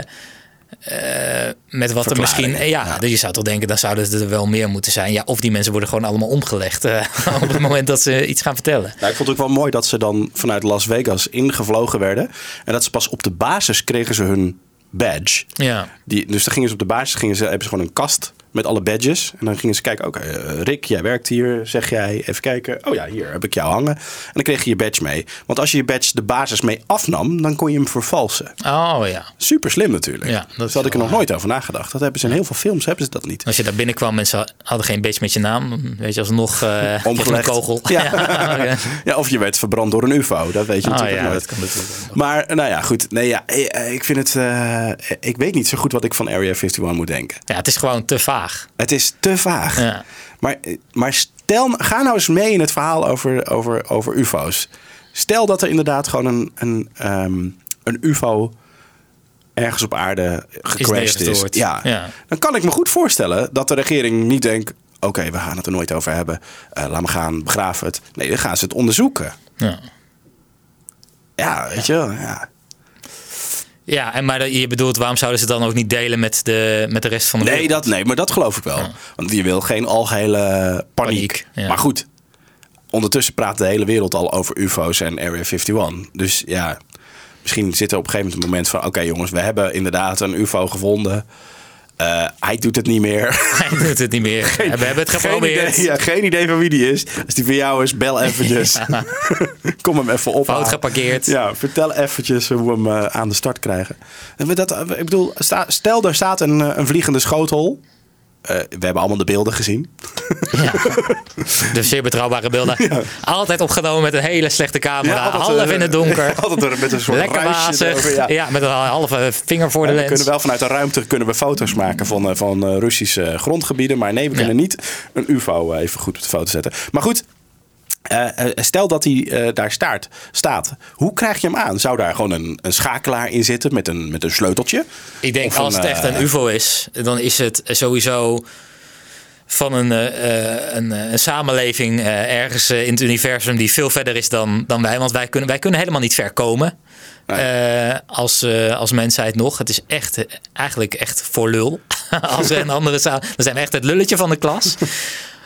[SPEAKER 2] eh, met wat er misschien. Ja, dus je zou toch denken, dan zouden er wel meer moeten zijn. Ja, of die mensen worden gewoon allemaal omgelegd eh, op het moment dat ze iets gaan vertellen.
[SPEAKER 1] Nou, ik vond het ook wel mooi dat ze dan vanuit Las Vegas ingevlogen werden. En dat ze pas op de basis kregen ze hun badge.
[SPEAKER 2] Ja.
[SPEAKER 1] Die, dus dan gingen ze op de basis gingen ze, hebben ze gewoon een kast met alle badges. En dan gingen ze kijken, oké, eh, Rick, jij werkt hier, zeg jij. Even kijken. Oh ja, hier heb ik jou hangen. En dan kreeg je je badge mee. Want als je je badge de basis mee afnam, dan kon je hem vervalsen.
[SPEAKER 2] Oh ja.
[SPEAKER 1] Super slim natuurlijk.
[SPEAKER 2] Ja, dat
[SPEAKER 1] had ik er nog nooit over nagedacht. Dat hebben ze in heel veel films, hebben ze dat niet.
[SPEAKER 2] Als je daar binnenkwam en ze hadden geen badge met je naam, weet je alsnog uh, een kogel.
[SPEAKER 1] Ja. ja. ja, of je werd verbrand door een UFO. Dat weet je
[SPEAKER 2] oh,
[SPEAKER 1] natuurlijk
[SPEAKER 2] ja,
[SPEAKER 1] nooit.
[SPEAKER 2] Dat kan natuurlijk.
[SPEAKER 1] Maar nou ja, goed. Nee, ja, ik vind het. Uh, ik weet niet zo goed wat ik van Area 51 moet denken.
[SPEAKER 2] Ja, het is gewoon te vaag.
[SPEAKER 1] Het is te vaag.
[SPEAKER 2] Ja.
[SPEAKER 1] Maar, maar stel, ga nou eens mee in het verhaal over, over, over UFO's. Stel dat er inderdaad gewoon een, een, um, een UFO ergens op aarde gecrashed is. is. Ja.
[SPEAKER 2] ja.
[SPEAKER 1] Dan kan ik me goed voorstellen dat de regering niet denkt: oké, okay, we gaan het er nooit over hebben. Uh, laat me gaan, begraven het. Nee, dan gaan ze het onderzoeken.
[SPEAKER 2] Ja,
[SPEAKER 1] ja weet je wel. Ja.
[SPEAKER 2] Ja, en maar je bedoelt, waarom zouden ze dan ook niet delen met de, met de rest van de
[SPEAKER 1] nee,
[SPEAKER 2] wereld?
[SPEAKER 1] Dat, nee, maar dat geloof ik wel. Ja. Want je wil geen algehele paniek. Maar goed, ondertussen praat de hele wereld al over UFO's en Area 51. Dus ja, misschien zit er op een gegeven moment een moment van... oké okay, jongens, we hebben inderdaad een UFO gevonden... Uh, hij doet het niet meer.
[SPEAKER 2] Hij doet het niet meer. Geen, we hebben het geprobeerd.
[SPEAKER 1] Geen idee, ja, geen idee van wie die is. Als die voor jou is, bel eventjes. Ja. Kom hem even op.
[SPEAKER 2] Fout geparkeerd.
[SPEAKER 1] Ja, vertel eventjes hoe we hem uh, aan de start krijgen. En dat, ik bedoel, stel daar staat een, een vliegende schotel. Uh, we hebben allemaal de beelden gezien.
[SPEAKER 2] Ja. De zeer betrouwbare beelden. Ja. Altijd opgenomen met een hele slechte camera. Ja, altijd, half in het donker.
[SPEAKER 1] Altijd met een soort
[SPEAKER 2] Lekker wazig. Ja. ja. met een halve vinger voor de lens.
[SPEAKER 1] We kunnen wel vanuit de ruimte kunnen we foto's maken van, van uh, Russische grondgebieden. Maar nee, we kunnen niet een UFO even goed op de foto zetten. Maar goed, uh, stel dat hij uh, daar staat, staat. Hoe krijg je hem aan? Zou daar gewoon een, een schakelaar in zitten met een, met een sleuteltje?
[SPEAKER 2] Ik denk als een, het echt een UFO is, dan is het sowieso van een, uh, een, een, samenleving ergens in het universum die veel verder is dan, dan wij. Want wij kunnen, wij kunnen helemaal niet ver komen. Nee. als, als mensheid nog. Het is echt eigenlijk echt voor lul. als er een andere samen. Dan zijn we echt het lulletje van de klas.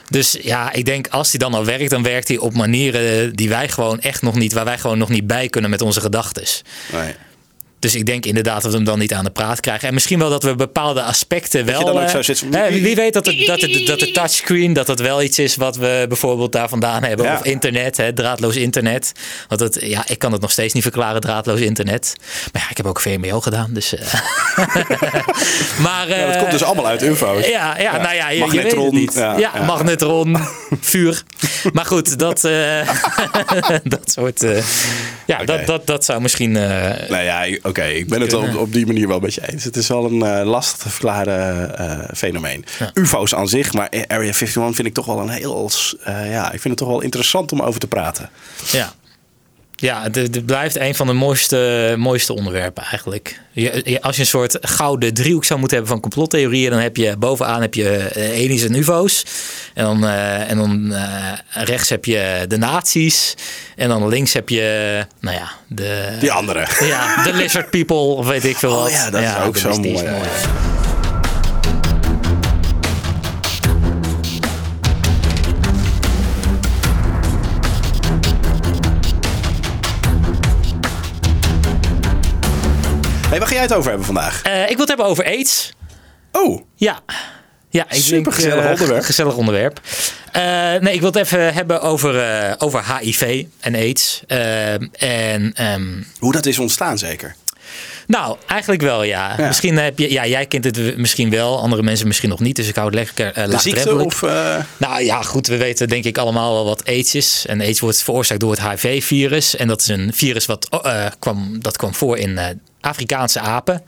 [SPEAKER 2] Dus ja, ik denk als hij dan al werkt, dan werkt hij op manieren die wij gewoon echt nog niet, waar wij gewoon nog niet bij kunnen met onze gedachten. Dus ik denk inderdaad dat we hem dan niet aan de praat krijgen. En misschien wel dat we bepaalde aspecten wel.
[SPEAKER 1] Dat je dan ook zo zit
[SPEAKER 2] wie weet dat, het, dat, het, dat de touchscreen, dat dat wel iets is wat we bijvoorbeeld daar vandaan hebben. Ja. Of internet, hè, draadloos internet. Want het, ja, ik kan het nog steeds niet verklaren, draadloos internet. Maar ja, ik heb ook VMBO gedaan. Dus, uh... maar, uh,
[SPEAKER 1] ja, dat komt dus allemaal uit UFO's.
[SPEAKER 2] Ja, ja, ja. nou ja, je,
[SPEAKER 1] magnetron.
[SPEAKER 2] Je niet. Ja, magnetron, vuur. Maar goed, dat, dat soort. ja, okay. dat, dat, dat zou misschien.
[SPEAKER 1] nou ja, okay, ik ben het op, op die manier wel met je eens. Het is wel een uh, lastig te verklaren uh, fenomeen. Ja. UFO's aan zich, maar Area 51 vind ik toch wel een heel. Uh, ja, ik vind het toch wel interessant om over te praten.
[SPEAKER 2] Ja. Ja, het, het, blijft een van de mooiste, mooiste onderwerpen eigenlijk. Je, als je een soort gouden driehoek zou moeten hebben van complottheorieën, dan heb je bovenaan heb je aliens en UFO's. En dan, uh, en dan uh, rechts heb je de nazi's. En dan links heb je, nou ja, de...
[SPEAKER 1] Die andere.
[SPEAKER 2] Ja, de lizard people, of weet ik veel
[SPEAKER 1] oh,
[SPEAKER 2] wat.
[SPEAKER 1] ja, dat ja, is ook zo mooi. mooi. Hey, waar ga jij het over hebben vandaag?
[SPEAKER 2] Uh, ik wil het hebben over AIDS.
[SPEAKER 1] Oh.
[SPEAKER 2] Ja. Ja, ik
[SPEAKER 1] Super
[SPEAKER 2] denk,
[SPEAKER 1] gezellig
[SPEAKER 2] uh,
[SPEAKER 1] onderwerp.
[SPEAKER 2] Gezellig onderwerp. Uh, nee, ik wil het even hebben over, uh, over HIV en AIDS. en, um,
[SPEAKER 1] Hoe dat is ontstaan zeker?
[SPEAKER 2] Nou, eigenlijk wel, ja. ja. Misschien heb je, ja, jij kent het misschien wel, andere mensen misschien nog niet. Dus ik hou het lekker uh,
[SPEAKER 1] ziekte of? Uh...
[SPEAKER 2] Nou ja, goed, we weten denk ik allemaal wel wat AIDS is. En AIDS wordt veroorzaakt door het HIV-virus. En dat is een virus wat uh, kwam, dat kwam voor in Afrikaanse apen.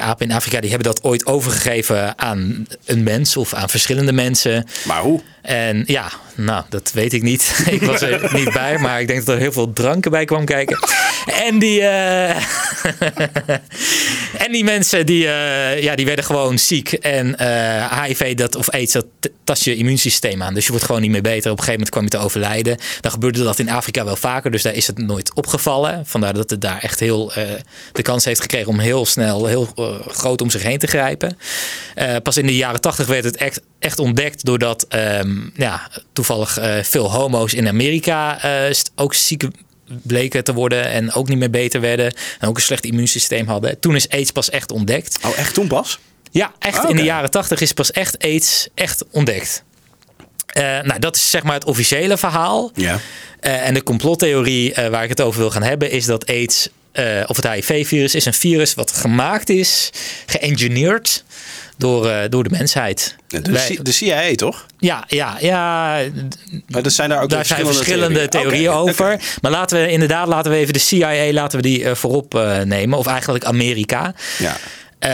[SPEAKER 2] apen in Afrika die hebben dat ooit overgegeven aan een mens of aan verschillende mensen.
[SPEAKER 1] Maar hoe?
[SPEAKER 2] En ja, nou, dat weet ik niet. ik was er niet bij, maar ik denk dat er heel veel dranken bij kwam kijken. En die. Uh... En die mensen die, eh, ja, die werden gewoon ziek. En eh, HIV dat, of AIDS, dat tast je immuunsysteem aan. Dus je wordt gewoon niet meer beter. Op een gegeven moment kwam je te overlijden. Dan gebeurde dat in Afrika wel vaker. Dus daar is het nooit opgevallen. Vandaar dat het daar echt heel de kans heeft gekregen om heel snel, heel groot om zich heen te grijpen. Pas in de jaren tachtig werd het echt, echt ontdekt doordat um, ja, toevallig veel homo's in Amerika ook ziek bleken te worden en ook niet meer beter werden. En ook een slecht immuunsysteem hadden. Toen is AIDS pas echt ontdekt.
[SPEAKER 1] Oh, echt toen pas?
[SPEAKER 2] Ja, echt in de jaren tachtig is pas echt AIDS echt ontdekt. Uh, nou, dat is zeg maar het officiële verhaal.
[SPEAKER 1] Ja.
[SPEAKER 2] Uh, en de complottheorie uh, waar ik het over wil gaan hebben is dat AIDS of het HIV-virus is een virus wat gemaakt is, geëngineerd door, uh, door de mensheid.
[SPEAKER 1] De, Wij, de, CIA toch?
[SPEAKER 2] Ja, ja, ja.
[SPEAKER 1] Maar er zijn daar ook
[SPEAKER 2] daar
[SPEAKER 1] verschillende,
[SPEAKER 2] zijn verschillende theorieën, theorieën okay, over. Okay. Maar laten we inderdaad, laten we even de CIA, laten we die uh, voorop uh, nemen. Of eigenlijk Amerika.
[SPEAKER 1] Ja.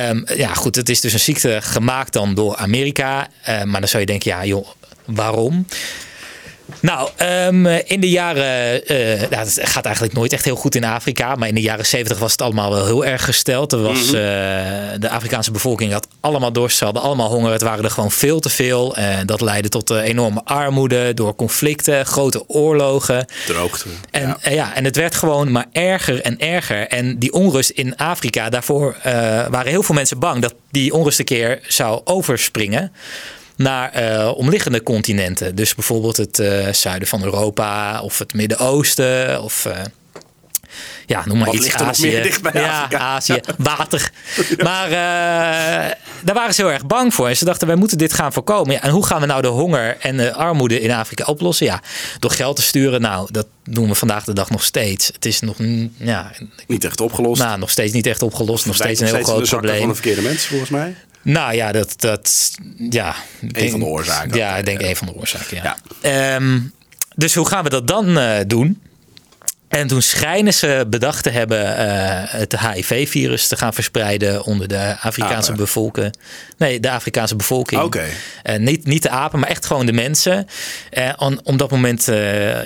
[SPEAKER 2] Um, ja, goed, het is dus een ziekte gemaakt dan door Amerika. maar dan zou je denken, ja joh, waarom? Nou, um, in de jaren. Uh, nou, het gaat eigenlijk nooit echt heel goed in Afrika. Maar in de jaren 70 was het allemaal wel heel erg gesteld. Er was, mm -hmm. uh, de Afrikaanse bevolking had allemaal dorst. Ze hadden allemaal honger. Het waren er gewoon veel te veel. Uh, dat leidde tot enorme armoede. Door conflicten, grote oorlogen.
[SPEAKER 1] Droogte.
[SPEAKER 2] En, ja. ja. en het werd gewoon maar erger en erger. En die onrust in Afrika, daarvoor waren heel veel mensen bang dat die onrust een keer zou overspringen naar uh, omliggende continenten. Dus bijvoorbeeld het uh, zuiden van Europa of het Midden-Oosten of uh, ja, noem maar
[SPEAKER 1] Wat
[SPEAKER 2] iets.
[SPEAKER 1] ligt er
[SPEAKER 2] Azië.
[SPEAKER 1] nog meer dicht bij
[SPEAKER 2] ja,
[SPEAKER 1] Afrika?
[SPEAKER 2] Azië, water. Maar daar waren ze heel erg bang voor. En ze dachten, wij moeten dit gaan voorkomen. Ja, en hoe gaan we nou de honger en de armoede in Afrika oplossen? Ja, door geld te sturen. Nou, dat doen we vandaag de dag nog steeds. Het is nog ja,
[SPEAKER 1] Niet echt opgelost.
[SPEAKER 2] nou, nog steeds niet echt opgelost. Nog steeds een heel groot probleem.
[SPEAKER 1] van de verkeerde mensen volgens mij.
[SPEAKER 2] Nou ja, dat, dat ja.
[SPEAKER 1] Een van de oorzaken.
[SPEAKER 2] Ja, ik denk een van de oorzaken. Ja.
[SPEAKER 1] Ja.
[SPEAKER 2] Ehm, dus hoe gaan we dat dan eh, doen? En toen schijnen ze bedacht te hebben eh, het HIV-virus te gaan verspreiden onder de Afrikaanse
[SPEAKER 1] Apen.
[SPEAKER 2] bevolking. Nee, de Afrikaanse bevolking.
[SPEAKER 1] Oké.
[SPEAKER 2] Eh, niet, niet de apen, maar echt gewoon de mensen. Eh, om, om dat moment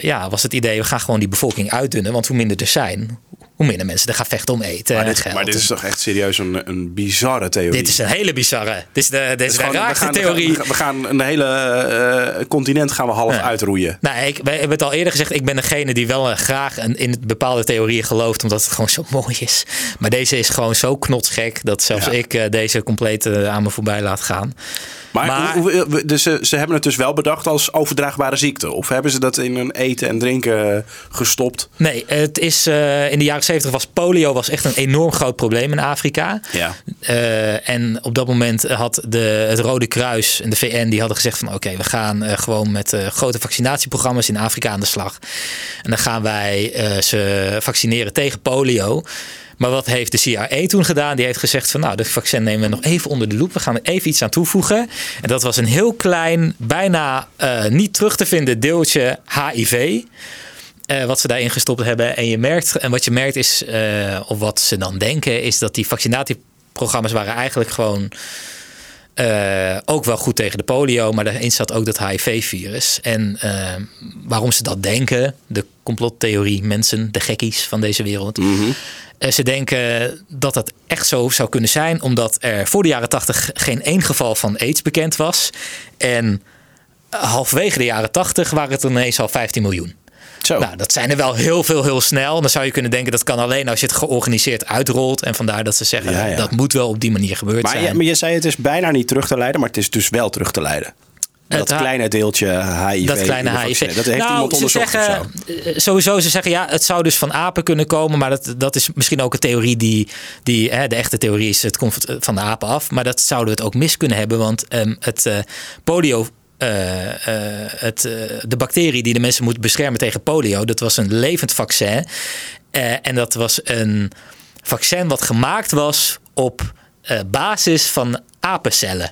[SPEAKER 2] ja, was het idee, we gaan gewoon die bevolking uitdunnen. Want hoe minder er zijn, hoe minder mensen er gaan vechten om eten
[SPEAKER 1] Maar
[SPEAKER 2] en
[SPEAKER 1] dit,
[SPEAKER 2] geld.
[SPEAKER 1] maar dit is toch echt serieus een, een bizarre theorie.
[SPEAKER 2] Dit is een hele bizarre. Dit is de, dit is de
[SPEAKER 1] we
[SPEAKER 2] raarste
[SPEAKER 1] we
[SPEAKER 2] theorie.
[SPEAKER 1] gaan- We gaan, een hele eh, continent gaan we half
[SPEAKER 2] Ja.
[SPEAKER 1] uitroeien.
[SPEAKER 2] Nou, ik, wij hebben het al eerder gezegd. Ik ben degene die wel eh, graag in, in bepaalde theorieën gelooft. Omdat het gewoon zo mooi is. Maar deze is gewoon zo knotsgek. Dat zelfs
[SPEAKER 1] Ja.
[SPEAKER 2] ik eh, deze compleet aan me voorbij laat gaan.
[SPEAKER 1] Maar, hoe- dus ze, ze hebben het dus wel bedacht als overdraagbare ziekte. Of hebben ze dat in hun eten en drinken gestopt?
[SPEAKER 2] Nee, het is eh, in de jaren 70 was polio was echt een enorm groot probleem in Afrika.
[SPEAKER 1] Ja.
[SPEAKER 2] Eh, en op dat moment had de, het Rode Kruis en de VN die hadden gezegd van oké, we gaan eh, gewoon met eh, grote vaccinatieprogramma's in Afrika aan de slag. En dan gaan wij eh, ze vaccineren tegen polio. Maar wat heeft de CIA toen gedaan? Die heeft gezegd van nou, de vaccin nemen we nog even onder de loep. We gaan er even iets aan toevoegen. En dat was een heel klein, bijna eh, niet terug te vinden deeltje HIV. eh, wat ze daarin gestopt hebben. En je merkt, en wat je merkt is, eh, of wat ze dan denken, is dat die vaccinatieprogramma's waren eigenlijk gewoon ook wel goed tegen de polio, maar daarin zat ook dat HIV-virus. En waarom ze dat denken, de complottheorie mensen, de gekkies van deze wereld. Eh, ze denken dat dat echt zo zou kunnen zijn, omdat er voor de jaren tachtig geen één geval van AIDS bekend was. En halverwege de jaren tachtig waren het ineens al 15 miljoen.
[SPEAKER 1] Zo.
[SPEAKER 2] Nou, dat zijn er wel heel veel, heel snel. Dan zou je kunnen denken dat kan alleen als je het georganiseerd uitrolt. En vandaar dat ze zeggen
[SPEAKER 1] Ja, ja.
[SPEAKER 2] dat moet wel op die manier gebeurd
[SPEAKER 1] maar,
[SPEAKER 2] zijn.
[SPEAKER 1] je, maar je zei het is bijna niet terug te leiden, maar het is dus wel terug te leiden. Dat kleine deeltje HIV.
[SPEAKER 2] dat kleine HIV.
[SPEAKER 1] Dat heeft
[SPEAKER 2] nou,
[SPEAKER 1] iemand
[SPEAKER 2] ze
[SPEAKER 1] onderzocht of
[SPEAKER 2] zeggen,
[SPEAKER 1] zo.
[SPEAKER 2] eh, Sowieso, ze zeggen ja, het zou dus van apen kunnen komen. Maar dat, dat is misschien ook een theorie die. die hè, de echte theorie is: het komt van de apen af. Maar dat zouden we het ook mis kunnen hebben. Want ehm, het eh, polio. eh, het, de bacterie die de mensen moet beschermen tegen polio, dat was een levend vaccin. En dat was een vaccin wat gemaakt was op basis van apencellen.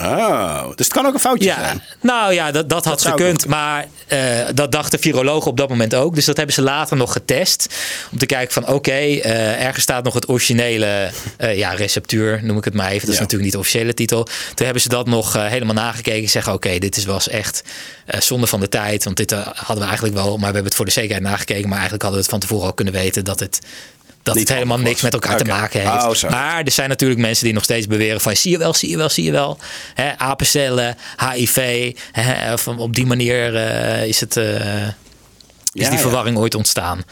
[SPEAKER 1] Oh, dus het kan ook een foutje
[SPEAKER 2] Ja,
[SPEAKER 1] zijn.
[SPEAKER 2] nou ja, dat, dat had
[SPEAKER 1] ook
[SPEAKER 2] gekund. Maar eh, dat dachten virologen op dat moment ook. Dus dat hebben ze later nog getest. Om te kijken van oké, eh, ergens staat nog het originele eh, ja, receptuur, noem ik het maar even. Dat is natuurlijk niet de officiële titel. Toen hebben ze dat nog helemaal nagekeken. Zeggen oké, dit is, was echt zonde van de tijd. Want dit hadden we eigenlijk wel, maar we hebben het voor de zekerheid nagekeken. Maar eigenlijk hadden we het van tevoren al kunnen weten dat het dat
[SPEAKER 1] Niet
[SPEAKER 2] het helemaal niks met elkaar te maken heeft.
[SPEAKER 1] Oh,
[SPEAKER 2] maar er zijn natuurlijk mensen die nog steeds beweren van zie je wel, zie je wel, zie je wel. Hè, apencellen, HIV. Hè, of op die manier eh, is, het, eh, is
[SPEAKER 1] Ja,
[SPEAKER 2] die
[SPEAKER 1] ja.
[SPEAKER 2] verwarring ooit ontstaan.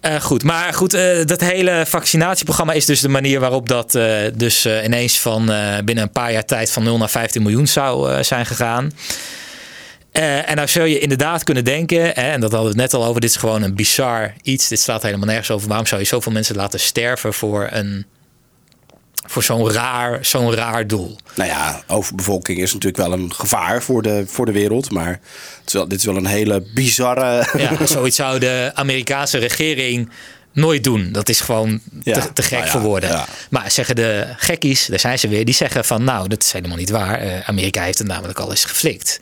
[SPEAKER 2] Eh, goed, maar goed, dat hele vaccinatieprogramma is dus de manier waarop dat dus ineens van binnen een paar jaar tijd van 0 naar 15 miljoen zou zijn gegaan. Eh, en nou zul je inderdaad kunnen denken, hè, en dat hadden we het net al over, dit is gewoon een bizar iets. Dit slaat helemaal nergens over. Waarom zou je zoveel mensen laten sterven voor, een, voor zo'n raar, zo'n raar doel?
[SPEAKER 1] Nou ja, overbevolking is natuurlijk wel een gevaar voor de, voor de wereld. Maar het is wel, dit is wel een hele bizarre...
[SPEAKER 2] Ja, zoiets zou de Amerikaanse regering nooit doen. Dat is gewoon
[SPEAKER 1] Ja,
[SPEAKER 2] te, te gek
[SPEAKER 1] nou ja,
[SPEAKER 2] voor woorden.
[SPEAKER 1] ja.
[SPEAKER 2] Maar zeggen de gekkies, daar zijn ze weer, die zeggen van nou, dat is helemaal niet waar. Eh, Amerika heeft het namelijk al eens geflikt.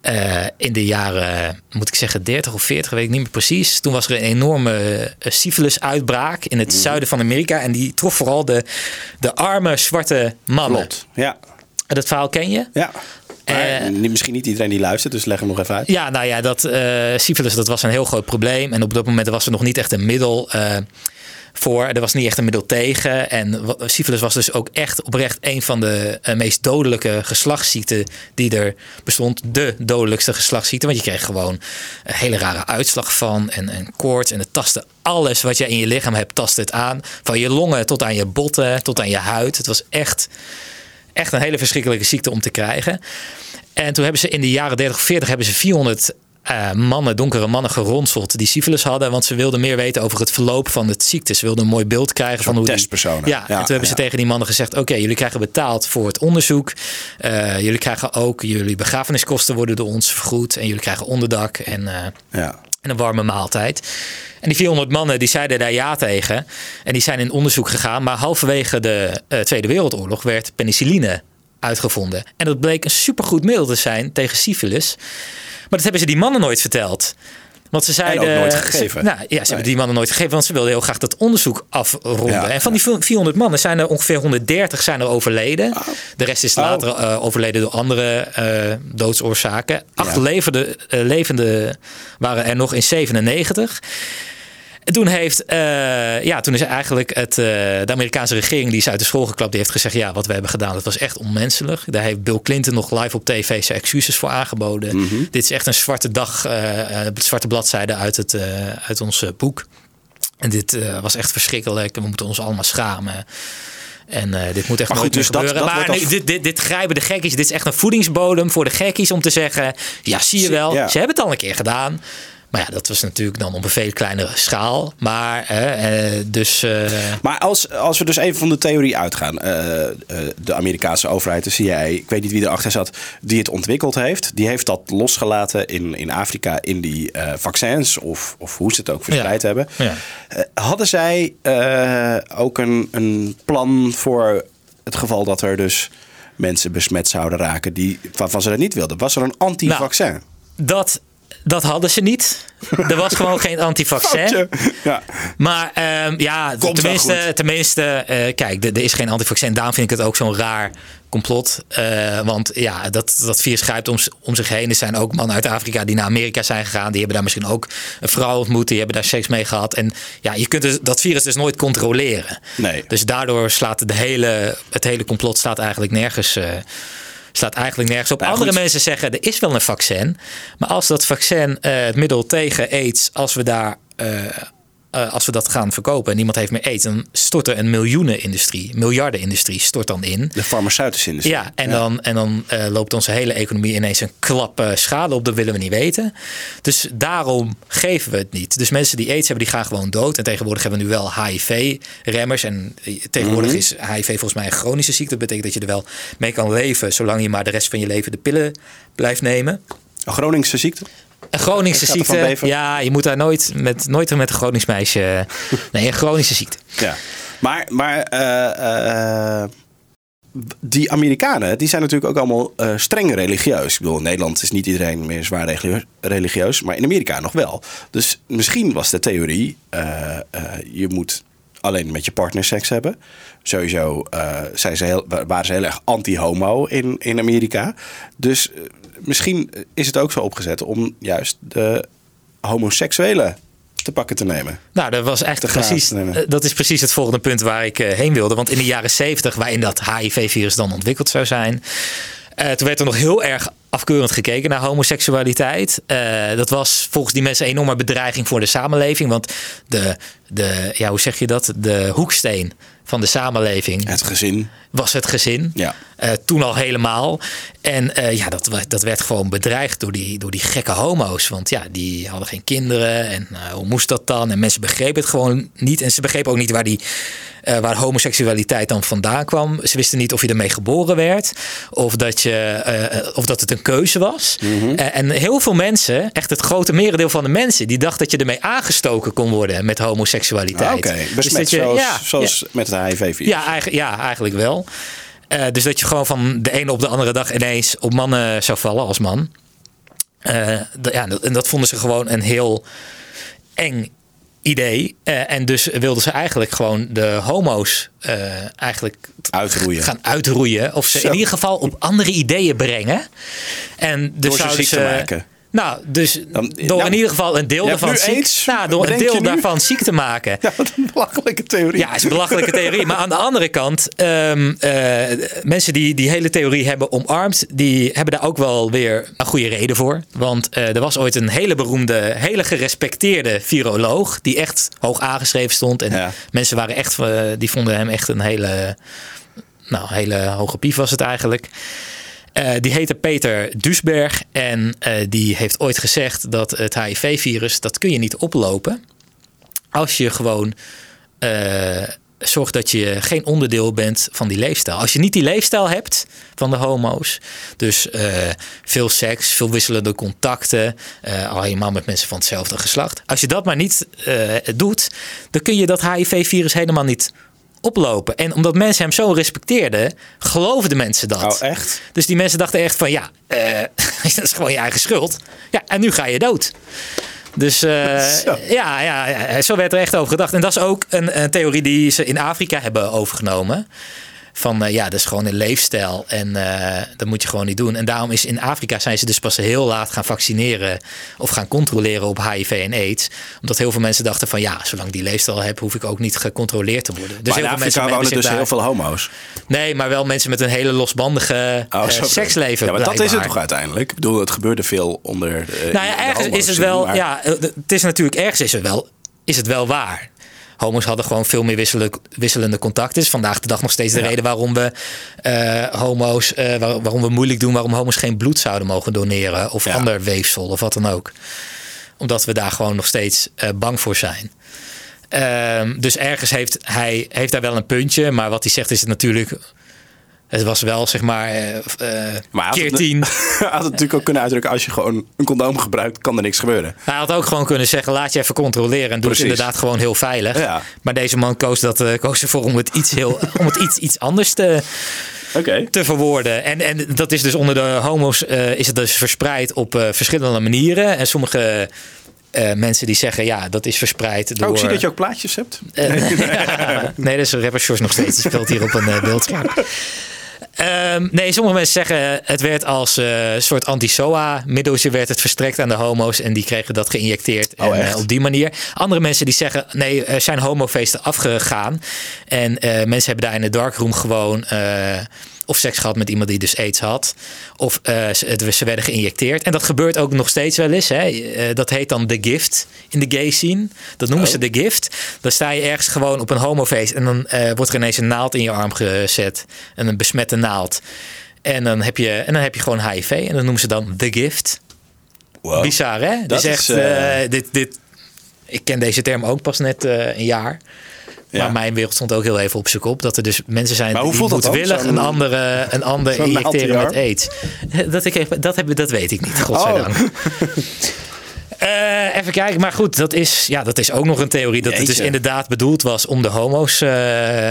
[SPEAKER 2] Eh, in de jaren, moet ik zeggen, 30 of 40, weet ik niet meer precies. Toen was er een enorme uh, syphilis-uitbraak in het
[SPEAKER 1] Mhm.
[SPEAKER 2] zuiden van Amerika. En die trof vooral de, de arme zwarte mannen.
[SPEAKER 1] Klopt, ja.
[SPEAKER 2] En Dat verhaal ken je?
[SPEAKER 1] ja. Maar
[SPEAKER 2] Eh,
[SPEAKER 1] misschien niet iedereen die luistert, dus leg hem nog even uit.
[SPEAKER 2] Ja, nou ja, dat eh syphilis dat was een heel groot probleem. En op dat moment was er nog niet echt een middel eh, voor. Er was niet echt een middel tegen. En syphilis was dus ook echt oprecht een van de eh, meest dodelijke geslachtsziekten die er bestond. De dodelijkste geslachtsziekte. Want je kreeg gewoon een hele rare uitslag van. En, koorts. En het tastte alles wat je in je lichaam hebt, tast het aan. Van je longen tot aan je botten, tot aan je huid. Het was echt echt een hele verschrikkelijke ziekte om te krijgen. En toen hebben ze in de jaren 30 of 40 hebben ze 400 eh, mannen, donkere mannen geronseld die syfilis hadden. Want ze wilden meer weten over het verloop van het ziekte. Ze wilden een mooi beeld krijgen van hoe die-
[SPEAKER 1] testpersonen.
[SPEAKER 2] Ja,
[SPEAKER 1] Ja,
[SPEAKER 2] en toen hebben ze
[SPEAKER 1] ja.
[SPEAKER 2] tegen die mannen gezegd: Oké, jullie krijgen betaald voor het onderzoek. Eh, jullie krijgen ook jullie begrafeniskosten worden door ons vergoed. En jullie krijgen onderdak en eh,
[SPEAKER 1] Ja.
[SPEAKER 2] en een warme maaltijd. En die 400 mannen die zeiden daar ja tegen. En die zijn in onderzoek gegaan. Maar halverwege de Tweede Wereldoorlog werd penicilline uitgevonden. En dat bleek een supergoed middel te zijn tegen syfilis. Maar dat hebben ze die mannen nooit verteld. Want ze zeiden.
[SPEAKER 1] nooit
[SPEAKER 2] ze-
[SPEAKER 1] gegeven.
[SPEAKER 2] nou, ja, ze
[SPEAKER 1] Nee.
[SPEAKER 2] hebben die mannen nooit gegeven, want ze wilden heel graag dat onderzoek afronden.
[SPEAKER 1] Ja,
[SPEAKER 2] en van die 400 mannen zijn er ongeveer 130 zijn er overleden. De rest is
[SPEAKER 1] Oh.
[SPEAKER 2] later eh, overleden door andere eh, doodsoorzaken. Acht
[SPEAKER 1] Ja.
[SPEAKER 2] levende, eh, levende waren er nog in 97. En toen, heeft, eh, ja, toen is eigenlijk het, eh, de Amerikaanse regering die is uit de school geklapt. Die heeft gezegd, ja, wat we hebben gedaan, dat was echt onmenselijk. Daar heeft Bill Clinton nog live op tv zijn excuses voor aangeboden.
[SPEAKER 1] Mhm.
[SPEAKER 2] Dit is echt een zwarte dag, eh, zwarte bladzijde uit, het, uit ons boek. En dit was echt verschrikkelijk. We moeten ons allemaal schamen. En dit moet echt
[SPEAKER 1] Maar goed, dus dat-
[SPEAKER 2] gebeuren.
[SPEAKER 1] dat
[SPEAKER 2] maar
[SPEAKER 1] al-
[SPEAKER 2] dit, dit, dit grijpen de gekkies. Dit is echt een voedingsbodem voor de gekkies om te zeggen... Ja, zie je wel,
[SPEAKER 1] Ja.
[SPEAKER 2] ze hebben het al een keer gedaan. Maar ja, dat was natuurlijk dan op een veel kleinere schaal. Maar eh, eh, dus... eh,
[SPEAKER 1] Maar als, als we dus even van de theorie uitgaan. de Amerikaanse overheid, de CIA, ik weet niet wie erachter zat, die het ontwikkeld heeft. Die heeft dat losgelaten in, in Afrika in die vaccins of, of hoe ze het ook verspreid
[SPEAKER 2] Ja.
[SPEAKER 1] hebben.
[SPEAKER 2] Ja.
[SPEAKER 1] Hadden zij ook een, een plan voor het geval dat er dus mensen besmet zouden raken die, waarvan ze dat niet wilden? Was er een anti-vaccin?
[SPEAKER 2] dat, dat hadden ze niet. Er was gewoon geen antivaccin.
[SPEAKER 1] Ja.
[SPEAKER 2] Maar ehm, ja,
[SPEAKER 1] Komt
[SPEAKER 2] tenminste, tenminste eh, kijk, er er is geen antivaccin. Daarom vind ik het ook zo'n raar complot. Eh, want ja, dat, dat virus grijpt om, zich heen. Er zijn ook mannen uit Afrika die naar Amerika zijn gegaan. Die hebben daar misschien ook een vrouw ontmoet. Die hebben daar seks mee gehad. En ja, je kunt dus, dat virus dus nooit controleren.
[SPEAKER 1] Nee.
[SPEAKER 2] Dus daardoor slaat de hele, het hele complot slaat eigenlijk nergens... eh, Slaat eigenlijk nergens op.
[SPEAKER 1] Nou,
[SPEAKER 2] Andere
[SPEAKER 1] goed.
[SPEAKER 2] mensen zeggen er is wel een vaccin. Maar als dat vaccin eh, het middel tegen aids, als we daar. eh, eh, als we dat gaan verkopen en niemand heeft meer aids, dan stort er een miljoenenindustrie, miljardenindustrie stort dan in.
[SPEAKER 1] De farmaceutische industrie.
[SPEAKER 2] Ja, en dan, en dan eh, loopt onze hele economie ineens een klap schade op. Dat willen we niet weten. Dus daarom geven we het niet. Dus mensen die aids hebben, die gaan gewoon dood. En tegenwoordig hebben we nu wel HIV-remmers. En eh, tegenwoordig is HIV volgens mij een chronische ziekte. Dat betekent dat je er wel mee kan leven, zolang je maar de rest van je leven de pillen blijft nemen.
[SPEAKER 1] Een Groningse ziekte?
[SPEAKER 2] Een
[SPEAKER 1] van
[SPEAKER 2] ziekte. Ja, je moet daar nooit met, nooit met een Gronings meisje. Nee, een chronische ziekte.
[SPEAKER 1] Ja. Maar, maar eh, eh, die Amerikanen, die zijn natuurlijk ook allemaal eh, streng religieus. Ik bedoel, in Nederland is niet iedereen meer zwaar religieus, maar in Amerika nog wel. Dus misschien was de theorie, je moet alleen met je partner seks hebben. Sowieso eh, zijn ze heel, waren ze heel erg anti-homo in, in Amerika. Dus misschien is het ook zo opgezet om juist de homoseksuele te pakken te nemen.
[SPEAKER 2] Nou, dat was echt precies. eh, Dat is precies het volgende punt waar ik eh, heen wilde. Want in de jaren 70, waarin dat HIV-virus dan ontwikkeld zou zijn. Eh, toen werd er nog heel erg afkeurend gekeken naar homoseksualiteit. Eh, dat was volgens die mensen een enorme bedreiging voor de samenleving. Want de, de, ja, hoe zeg je dat? De hoeksteen van de samenleving
[SPEAKER 1] Het gezin.
[SPEAKER 2] was het gezin.
[SPEAKER 1] Ja.
[SPEAKER 2] Eh, toen al helemaal. En ja, dat, dat werd gewoon bedreigd door die, door die gekke homo's. Want ja, die hadden geen kinderen. En hoe moest dat dan? En mensen begrepen het gewoon niet. En ze begrepen ook niet waar, die, eh, waar homoseksualiteit dan vandaan kwam. Ze wisten niet of je ermee geboren werd. Of dat, je, eh, of dat het een keuze was.
[SPEAKER 1] Mhm.
[SPEAKER 2] Eh, en heel veel mensen, echt het grote merendeel van de mensen... die dachten dat je ermee aangestoken kon worden met homoseksualiteit.
[SPEAKER 1] Ah, Oké,
[SPEAKER 2] Dus dat je-
[SPEAKER 1] zoals,
[SPEAKER 2] ja,
[SPEAKER 1] zoals met het HIV-virus.
[SPEAKER 2] ja, eigenlijk, ja, eigenlijk wel. Dus dat je gewoon van de ene op de andere dag ineens op mannen zou vallen als man. Ja, en dat vonden ze gewoon een heel eng idee. Eh, en dus wilden ze eigenlijk gewoon de homo's eh, eigenlijk
[SPEAKER 1] Uitroeien.
[SPEAKER 2] gaan uitroeien. Of ze
[SPEAKER 1] Zo.
[SPEAKER 2] in ieder geval op andere ideeën brengen. En dus
[SPEAKER 1] Door ze
[SPEAKER 2] zouden
[SPEAKER 1] te maken.
[SPEAKER 2] Nou, dus
[SPEAKER 1] Dan-
[SPEAKER 2] door
[SPEAKER 1] nou,
[SPEAKER 2] in ieder geval een deel daarvan ziek,
[SPEAKER 1] aids,
[SPEAKER 2] nou, door een deel daarvan ziek te maken.
[SPEAKER 1] Ja, wat een belachelijke theorie.
[SPEAKER 2] Ja, is een belachelijke theorie. Maar aan de andere kant, ehm, eh, mensen die die hele theorie hebben omarmd, die hebben daar ook wel weer een goede reden voor. Want eh, er was ooit een hele beroemde, hele gerespecteerde viroloog, die echt hoog aangeschreven stond. En
[SPEAKER 1] Ja.
[SPEAKER 2] mensen waren echt, eh, die vonden hem echt een hele, nou, hele hoge pief was het eigenlijk. Eh, die heette Peter Duisberg en eh, die heeft ooit gezegd dat het HIV-virus, dat kun je niet oplopen als je gewoon eh, zorgt dat je geen onderdeel bent van die leefstijl. Als je niet die leefstijl hebt van de homo's, dus veel seks, veel wisselende contacten, al helemaal met mensen van hetzelfde geslacht. Als je dat maar niet doet, dan kun je dat HIV-virus helemaal niet oplopen. En omdat mensen hem zo respecteerden, geloofden mensen dat.
[SPEAKER 1] Oh, echt?
[SPEAKER 2] Dus die mensen dachten echt van ja, eh, dat is gewoon je eigen schuld. Ja, en nu ga je dood. Dus eh,
[SPEAKER 1] Zo.
[SPEAKER 2] ja, ja, ja, zo werd er echt over gedacht. En dat is ook een, een theorie die ze in Afrika hebben overgenomen. Van eh, ja, dat is gewoon een leefstijl en eh, dat moet je gewoon niet doen. En daarom is in Afrika zijn ze dus pas heel laat gaan vaccineren of gaan controleren op HIV en AIDS. Omdat heel veel mensen dachten van ja, zolang ik die leefstijl heb, hoef ik ook niet gecontroleerd te worden. Dus
[SPEAKER 1] maar in
[SPEAKER 2] heel veel
[SPEAKER 1] Afrika
[SPEAKER 2] mensen
[SPEAKER 1] wonen dus heel veel homo's.
[SPEAKER 2] Nee, maar wel mensen met een hele losbandige
[SPEAKER 1] Oh,
[SPEAKER 2] eh, seksleven.
[SPEAKER 1] Ja, maar dat is het toch uiteindelijk? Ik bedoel, het gebeurde veel onder
[SPEAKER 2] Nou ja, ergens is het wel.
[SPEAKER 1] maar-
[SPEAKER 2] Ja, het is natuurlijk ergens is het wel, is het wel waar. Homo's hadden gewoon veel meer wisselen, wisselende contacten. Is vandaag de dag nog steeds de
[SPEAKER 1] Ja.
[SPEAKER 2] reden waarom we eh, homo's, eh, waar- waarom we moeilijk doen, waarom homo's geen bloed zouden mogen doneren of
[SPEAKER 1] Ja.
[SPEAKER 2] ander weefsel of wat dan ook. Omdat we daar gewoon nog steeds eh, bang voor zijn. Ehm, dus ergens heeft hij heeft daar wel een puntje, maar wat hij zegt is het natuurlijk. Het was wel zeg maar
[SPEAKER 1] had
[SPEAKER 2] keer
[SPEAKER 1] het-
[SPEAKER 2] tien.
[SPEAKER 1] Hij had het natuurlijk ook kunnen uitdrukken. Als je gewoon een condoom gebruikt, kan er niks gebeuren.
[SPEAKER 2] Hij had ook gewoon kunnen zeggen: laat je even controleren. En doe
[SPEAKER 1] Precies.
[SPEAKER 2] het inderdaad gewoon heel veilig.
[SPEAKER 1] Ja.
[SPEAKER 2] Maar deze man koos, dat, eh, koos ervoor om het iets, heel, om het iets, iets anders te, te verwoorden. En, en dat is dus onder de homo's is het dus verspreid op verschillende manieren. En sommige mensen die zeggen: ja, dat is verspreid door.
[SPEAKER 1] Oh, ik zie dat je ook plaatjes hebt.
[SPEAKER 2] nee, dat is rapper Shores nog steeds. Die speelt hier op een beeldscherm. Ehm, nee, sommige mensen zeggen het werd als eh, soort anti-SOA-middeltje werd het verstrekt aan de homo's en die kregen dat geïnjecteerd
[SPEAKER 1] Oh,
[SPEAKER 2] eh, op die manier. Andere mensen die zeggen nee, er zijn homofeesten afgegaan en eh, mensen hebben daar in de darkroom gewoon of seks gehad met iemand die dus aids had of eh, ze, ze werden geïnjecteerd en dat gebeurt ook nog steeds wel eens. Hè. Eh, dat heet dan The Gift in de gay scene. Dat noemen
[SPEAKER 1] Oh.
[SPEAKER 2] ze The Gift. Dan sta je ergens gewoon op een homofeest en dan eh, wordt er ineens een naald in je arm gezet. En een besmette naald. En dan heb je, en dan heb je gewoon HIV. En dat noemen ze dan The Gift.
[SPEAKER 1] Wow.
[SPEAKER 2] Bizar, hè?
[SPEAKER 1] Dat
[SPEAKER 2] dus
[SPEAKER 1] is,
[SPEAKER 2] echt, dit, dit, ik ken deze term ook pas net een jaar.
[SPEAKER 1] Ja.
[SPEAKER 2] Maar mijn wereld stond ook heel even op zijn kop. Dat er dus mensen zijn
[SPEAKER 1] Maar hoe
[SPEAKER 2] die moedwillig een, andere, een ander injecteren met aids. Dat, ik, dat, heb, dat weet ik niet, godzijdank.
[SPEAKER 1] Oh.
[SPEAKER 2] Eh, even kijken, maar goed, dat is, ja, dat is ook nog een theorie. Dat het dus inderdaad bedoeld was om de homo's eh,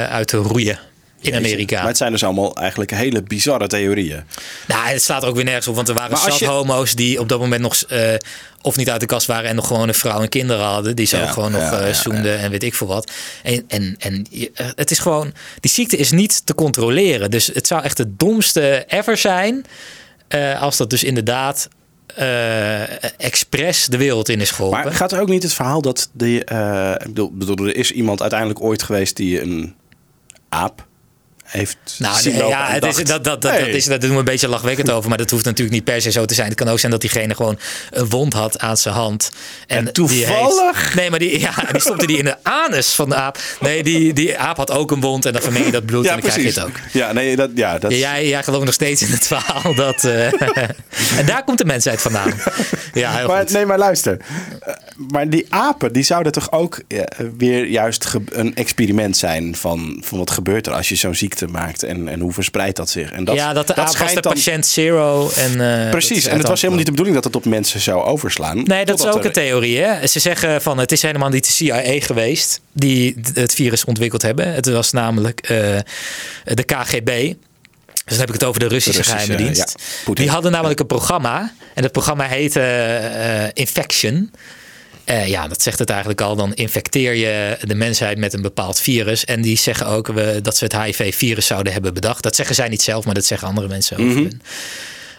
[SPEAKER 2] uit te roeien in Amerika.
[SPEAKER 1] Maar het zijn dus allemaal eigenlijk hele bizarre theorieën.
[SPEAKER 2] Nou, het slaat er ook weer nergens op, want er waren zat
[SPEAKER 1] je-
[SPEAKER 2] homo's die op dat moment nog eh, of niet uit de kast waren en nog gewoon een vrouw en kinderen hadden. Die
[SPEAKER 1] Ja,
[SPEAKER 2] gewoon nog
[SPEAKER 1] ja,
[SPEAKER 2] zoenden en weet ik veel wat. En, en, en eh, het is gewoon, die ziekte is niet te controleren. Dus het zou echt het domste ever zijn als dat dus inderdaad eh expres de wereld in is geholpen.
[SPEAKER 1] Maar gaat er ook niet het verhaal dat eh, ik bedoel, bedoel, er is iemand uiteindelijk ooit geweest die een aap heeft
[SPEAKER 2] Nou, nee, ja, het is, dat, dat, dat,
[SPEAKER 1] hey.
[SPEAKER 2] dat, is, dat doen we een beetje lachwekkend over, maar dat hoeft natuurlijk niet per se zo te zijn. Het kan ook zijn dat diegene gewoon een wond had aan zijn hand. En,
[SPEAKER 1] En toevallig?
[SPEAKER 2] Die heeft, nee, maar die, ja, die stopte die in de anus van de aap. Nee, die, die aap had ook een wond en dan vermeng je dat bloed
[SPEAKER 1] Ja,
[SPEAKER 2] en dan krijg je
[SPEAKER 1] precies.
[SPEAKER 2] het ook.
[SPEAKER 1] Ja, nee, dat, ja, dat
[SPEAKER 2] jij, jij gelooft nog steeds in het verhaal dat. eh, en daar komt de mensheid vandaan. Ja, heel
[SPEAKER 1] maar,
[SPEAKER 2] goed.
[SPEAKER 1] nee, maar luister. Eh, maar die apen, die zouden toch ook eh, weer juist een experiment zijn van, van wat gebeurt er als je zo'n ziekte maakt en, en hoe verspreidt dat zich? En dat,
[SPEAKER 2] ja, dat de
[SPEAKER 1] schijnt
[SPEAKER 2] de
[SPEAKER 1] dan-
[SPEAKER 2] patiënt zero. En, eh, dat
[SPEAKER 1] Precies, en het was helemaal niet de bedoeling dat het op mensen zou overslaan.
[SPEAKER 2] Nee, dat is ook een theorie. Hè? Ze zeggen van het is helemaal niet de CIA geweest die het virus ontwikkeld hebben. Het was namelijk eh, de KGB. Dus dan heb ik het over de Russische,
[SPEAKER 1] Russische,
[SPEAKER 2] geheime dienst.
[SPEAKER 1] ja,
[SPEAKER 2] die hadden namelijk een programma. En het programma heette eh, Infection. Eh, ja, dat zegt het eigenlijk al. Dan infecteer je de mensheid met een bepaald virus. En die zeggen ook we, dat ze het HIV-virus zouden hebben bedacht. Dat zeggen zij niet zelf, maar dat zeggen andere mensen over hun.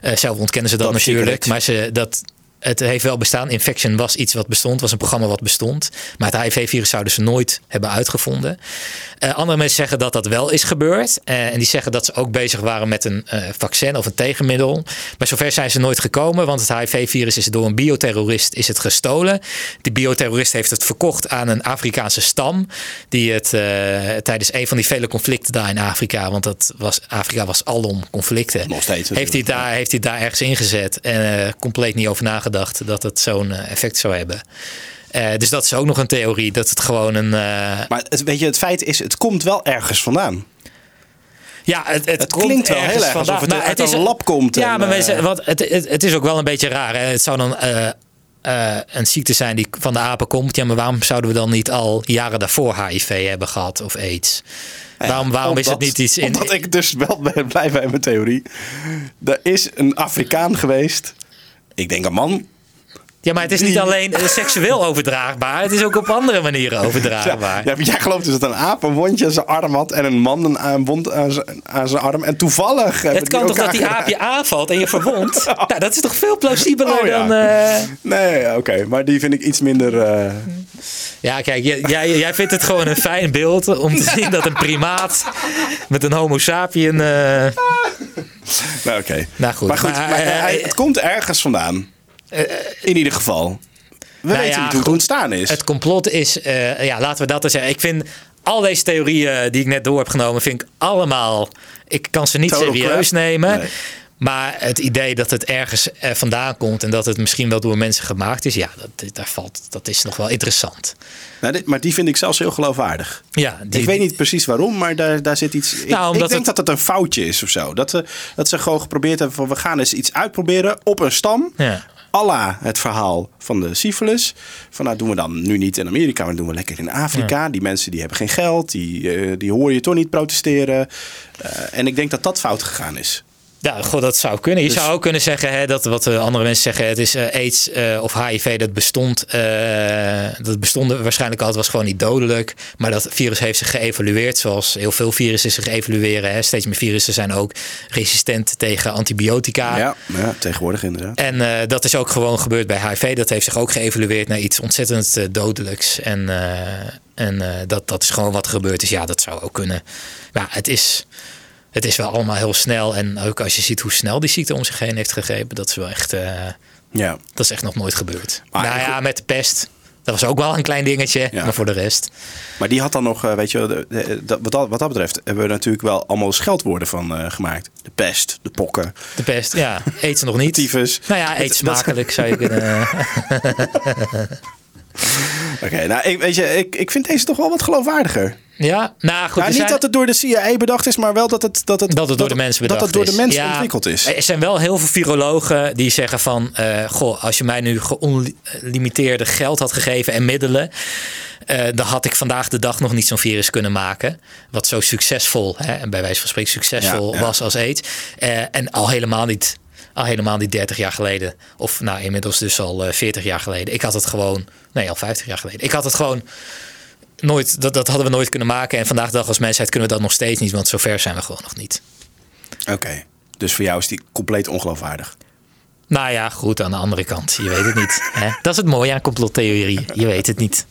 [SPEAKER 2] Eh, zelf ontkennen ze dat
[SPEAKER 1] Top
[SPEAKER 2] natuurlijk. Maar ze, dat, het heeft wel bestaan. Infection was iets wat bestond, was een programma wat bestond. Maar het HIV-virus zouden ze nooit hebben uitgevonden. Eh, andere mensen zeggen dat dat wel is gebeurd. Eh, en die zeggen dat ze ook bezig waren met een eh, vaccin of een tegenmiddel. Maar zover zijn ze nooit gekomen, want het HIV-virus is door een bioterrorist is het gestolen. Die bioterrorist heeft het verkocht aan een Afrikaanse stam. Die het tijdens een van die vele conflicten daar in Afrika, want dat was, Afrika was alom conflicten.
[SPEAKER 1] Nog steeds
[SPEAKER 2] Heeft hij, daar, heeft hij daar ergens ingezet en compleet niet over nagedacht dat het zo'n eh, effect zou hebben. Eh, dus dat is ook nog een theorie, dat het gewoon een. eh,
[SPEAKER 1] Maar het, weet je, het feit is, het komt wel ergens vandaan.
[SPEAKER 2] Ja, het, het,
[SPEAKER 1] Het klinkt wel heel erg
[SPEAKER 2] vandaan.
[SPEAKER 1] alsof het
[SPEAKER 2] Nou,
[SPEAKER 1] uit
[SPEAKER 2] is
[SPEAKER 1] een lab komt
[SPEAKER 2] Ja,
[SPEAKER 1] en,
[SPEAKER 2] maar mensen, wat, het, het, het is ook wel een beetje raar. Hè? Het zou dan een ziekte zijn die van de apen komt. Ja, maar waarom zouden we dan niet al jaren daarvoor HIV hebben gehad of AIDS? waarom waarom is het niet iets in...
[SPEAKER 1] Omdat ik dus wel ben blij bij mijn theorie. Er is een Afrikaan geweest. Ik denk een man.
[SPEAKER 2] Ja, maar het is niet alleen eh, seksueel overdraagbaar. Het is ook op andere manieren overdraagbaar.
[SPEAKER 1] Ja, jij gelooft dus dat een aap een wondje aan zijn arm had en een man een, wond aan zijn, arm. En toevallig.
[SPEAKER 2] Het kan toch dat die aap je aanvalt en je verwondt? nou, dat is toch veel plausiebeler
[SPEAKER 1] Oh, ja.
[SPEAKER 2] dan... eh,
[SPEAKER 1] Nee, oké. maar die vind ik iets minder. eh,
[SPEAKER 2] Ja, kijk, jij, jij, jij vindt het gewoon een fijn beeld om te zien dat een primaat met een homo sapien...
[SPEAKER 1] nou, oké.
[SPEAKER 2] Nou goed,
[SPEAKER 1] Maar goed,
[SPEAKER 2] maar,
[SPEAKER 1] maar,
[SPEAKER 2] eh, eh,
[SPEAKER 1] het komt ergens vandaan. In ieder geval. We
[SPEAKER 2] Nou
[SPEAKER 1] weten
[SPEAKER 2] ja,
[SPEAKER 1] niet hoe het ontstaan is.
[SPEAKER 2] Het complot is, eh, ja, laten we dat eens zeggen. Ik vind al deze theorieën die ik net door heb genomen, vind ik allemaal. Ik kan ze niet
[SPEAKER 1] Total
[SPEAKER 2] serieus
[SPEAKER 1] crap.
[SPEAKER 2] nemen.
[SPEAKER 1] Nee.
[SPEAKER 2] Maar het idee dat het ergens eh, vandaan komt en dat het misschien wel door mensen gemaakt is, ja, dat, daar valt, dat is nog wel interessant.
[SPEAKER 1] Nou, dit- maar die vind ik zelfs heel geloofwaardig.
[SPEAKER 2] Ja, die-
[SPEAKER 1] ik weet niet precies waarom, maar daar, daar zit iets. ik-
[SPEAKER 2] Nou,
[SPEAKER 1] ik, denk
[SPEAKER 2] het-
[SPEAKER 1] dat het een foutje is of zo. Dat, ze dat ze gewoon geprobeerd hebben van we gaan eens iets uitproberen op een stam.
[SPEAKER 2] Ja.
[SPEAKER 1] Alla het verhaal van de syphilis. Van nou doen we dan nu niet in Amerika, maar doen we lekker in Afrika. Die mensen die hebben geen geld, die, eh, die horen je toch niet protesteren. Eh, en ik denk dat dat fout gegaan is.
[SPEAKER 2] Ja, god, dat zou kunnen. Je
[SPEAKER 1] Dus-
[SPEAKER 2] zou ook kunnen zeggen hè, dat wat eh, andere mensen zeggen, het is eh, AIDS eh, of HIV, dat bestond, dat bestond waarschijnlijk altijd, was gewoon niet dodelijk. Maar dat virus heeft zich geëvolueerd, zoals heel veel virussen zich evolueren. Hè. Steeds meer virussen zijn ook resistent tegen antibiotica.
[SPEAKER 1] Ja, ja tegenwoordig inderdaad.
[SPEAKER 2] En dat is ook gewoon gebeurd bij HIV. Dat heeft zich ook geëvolueerd naar iets ontzettend dodelijks. En, en dat, dat is gewoon wat er gebeurd is. Ja, dat zou ook kunnen. Maar het is, het is wel allemaal heel snel. En ook als je ziet hoe snel die ziekte om zich heen heeft gegrepen. Dat is wel echt, eh,
[SPEAKER 1] Ja.
[SPEAKER 2] dat is echt nog nooit gebeurd.
[SPEAKER 1] Maar
[SPEAKER 2] nou ja, met de pest. Dat was ook wel een klein dingetje.
[SPEAKER 1] Ja.
[SPEAKER 2] Maar voor de rest.
[SPEAKER 1] Maar die had dan nog, eh, weet je, dat- wat, dat, wat dat betreft hebben we natuurlijk wel allemaal scheldwoorden van eh, gemaakt. De pest, de pokken,
[SPEAKER 2] De pest, ja. Eet ze nog niet.
[SPEAKER 1] tyfus.
[SPEAKER 2] Nou ja, eet smakelijk zou je kunnen...
[SPEAKER 1] Oké, nou ik, weet je, ik, ik vind deze toch wel wat geloofwaardiger.
[SPEAKER 2] Ja, nou goed. Er
[SPEAKER 1] niet
[SPEAKER 2] zijn-
[SPEAKER 1] dat het door de CIA bedacht is, maar wel dat het, dat het,
[SPEAKER 2] dat het door de mensen bedacht
[SPEAKER 1] dat het door de mensen
[SPEAKER 2] Ja,
[SPEAKER 1] ontwikkeld is.
[SPEAKER 2] Er zijn wel heel veel virologen die zeggen van... eh, goh, als je mij nu gelimiteerde geld had gegeven en middelen... eh, dan had ik vandaag de dag nog niet zo'n virus kunnen maken. Wat zo succesvol, hè, en bij wijze van spreken succesvol
[SPEAKER 1] Ja, ja.
[SPEAKER 2] was als AIDS. Eh, en al helemaal niet... Al helemaal niet 30 jaar geleden. Of nou, inmiddels dus al eh, 40 jaar geleden. Ik had het gewoon... Nee, al 50 jaar geleden. Ik had het gewoon nooit... Dat, dat hadden we nooit kunnen maken. En vandaag de dag als mensheid kunnen we dat nog steeds niet. Want zover zijn we gewoon nog niet.
[SPEAKER 1] Oké, dus voor jou is die compleet ongeloofwaardig.
[SPEAKER 2] Nou ja, goed, aan de andere kant. Je weet het niet. Hè? Dat is het mooie aan complottheorieën. Je weet het niet.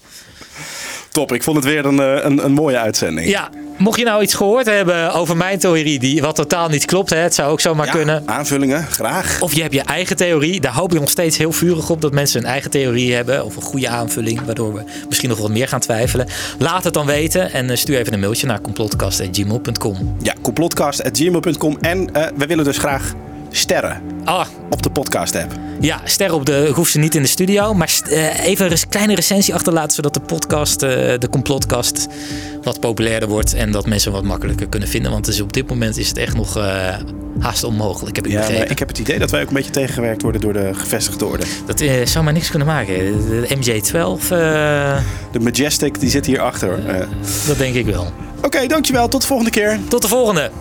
[SPEAKER 1] Top, ik vond het weer een, eh, een, een mooie uitzending.
[SPEAKER 2] Ja, mocht je nou iets gehoord hebben over mijn theorie, die wat totaal niet klopt, hè, het zou ook zomaar
[SPEAKER 1] Ja,
[SPEAKER 2] kunnen.
[SPEAKER 1] aanvullingen, graag.
[SPEAKER 2] Of je hebt je eigen theorie. Daar hoop ik nog steeds heel vurig op dat mensen hun eigen theorie hebben. Of een goede aanvulling, waardoor we misschien nog wat meer gaan twijfelen. Laat het dan weten en eh, stuur even een mailtje naar complotcast.gmail.com.
[SPEAKER 1] Ja, complotcast.gmail.com. En eh, we willen dus graag sterren
[SPEAKER 2] Ah,
[SPEAKER 1] op de podcast-app.
[SPEAKER 2] ja, ster op de. Ik hoef ze niet in de studio. Maar eh, even een kleine recensie achterlaten. Zodat de podcast, eh, de complotcast, wat populairder wordt. En dat mensen wat makkelijker kunnen vinden. Want is, op dit moment is het echt nog eh, haast onmogelijk. Heb ik
[SPEAKER 1] Ja,
[SPEAKER 2] begrepen.
[SPEAKER 1] maar ik heb het idee dat wij ook een beetje tegengewerkt worden door de gevestigde orde.
[SPEAKER 2] Dat zou maar niks kunnen maken. De MJ12, eh,
[SPEAKER 1] De Majestic, die zit hier achter.
[SPEAKER 2] Dat denk ik wel.
[SPEAKER 1] Oké, dankjewel. Tot de volgende keer.
[SPEAKER 2] Tot de volgende.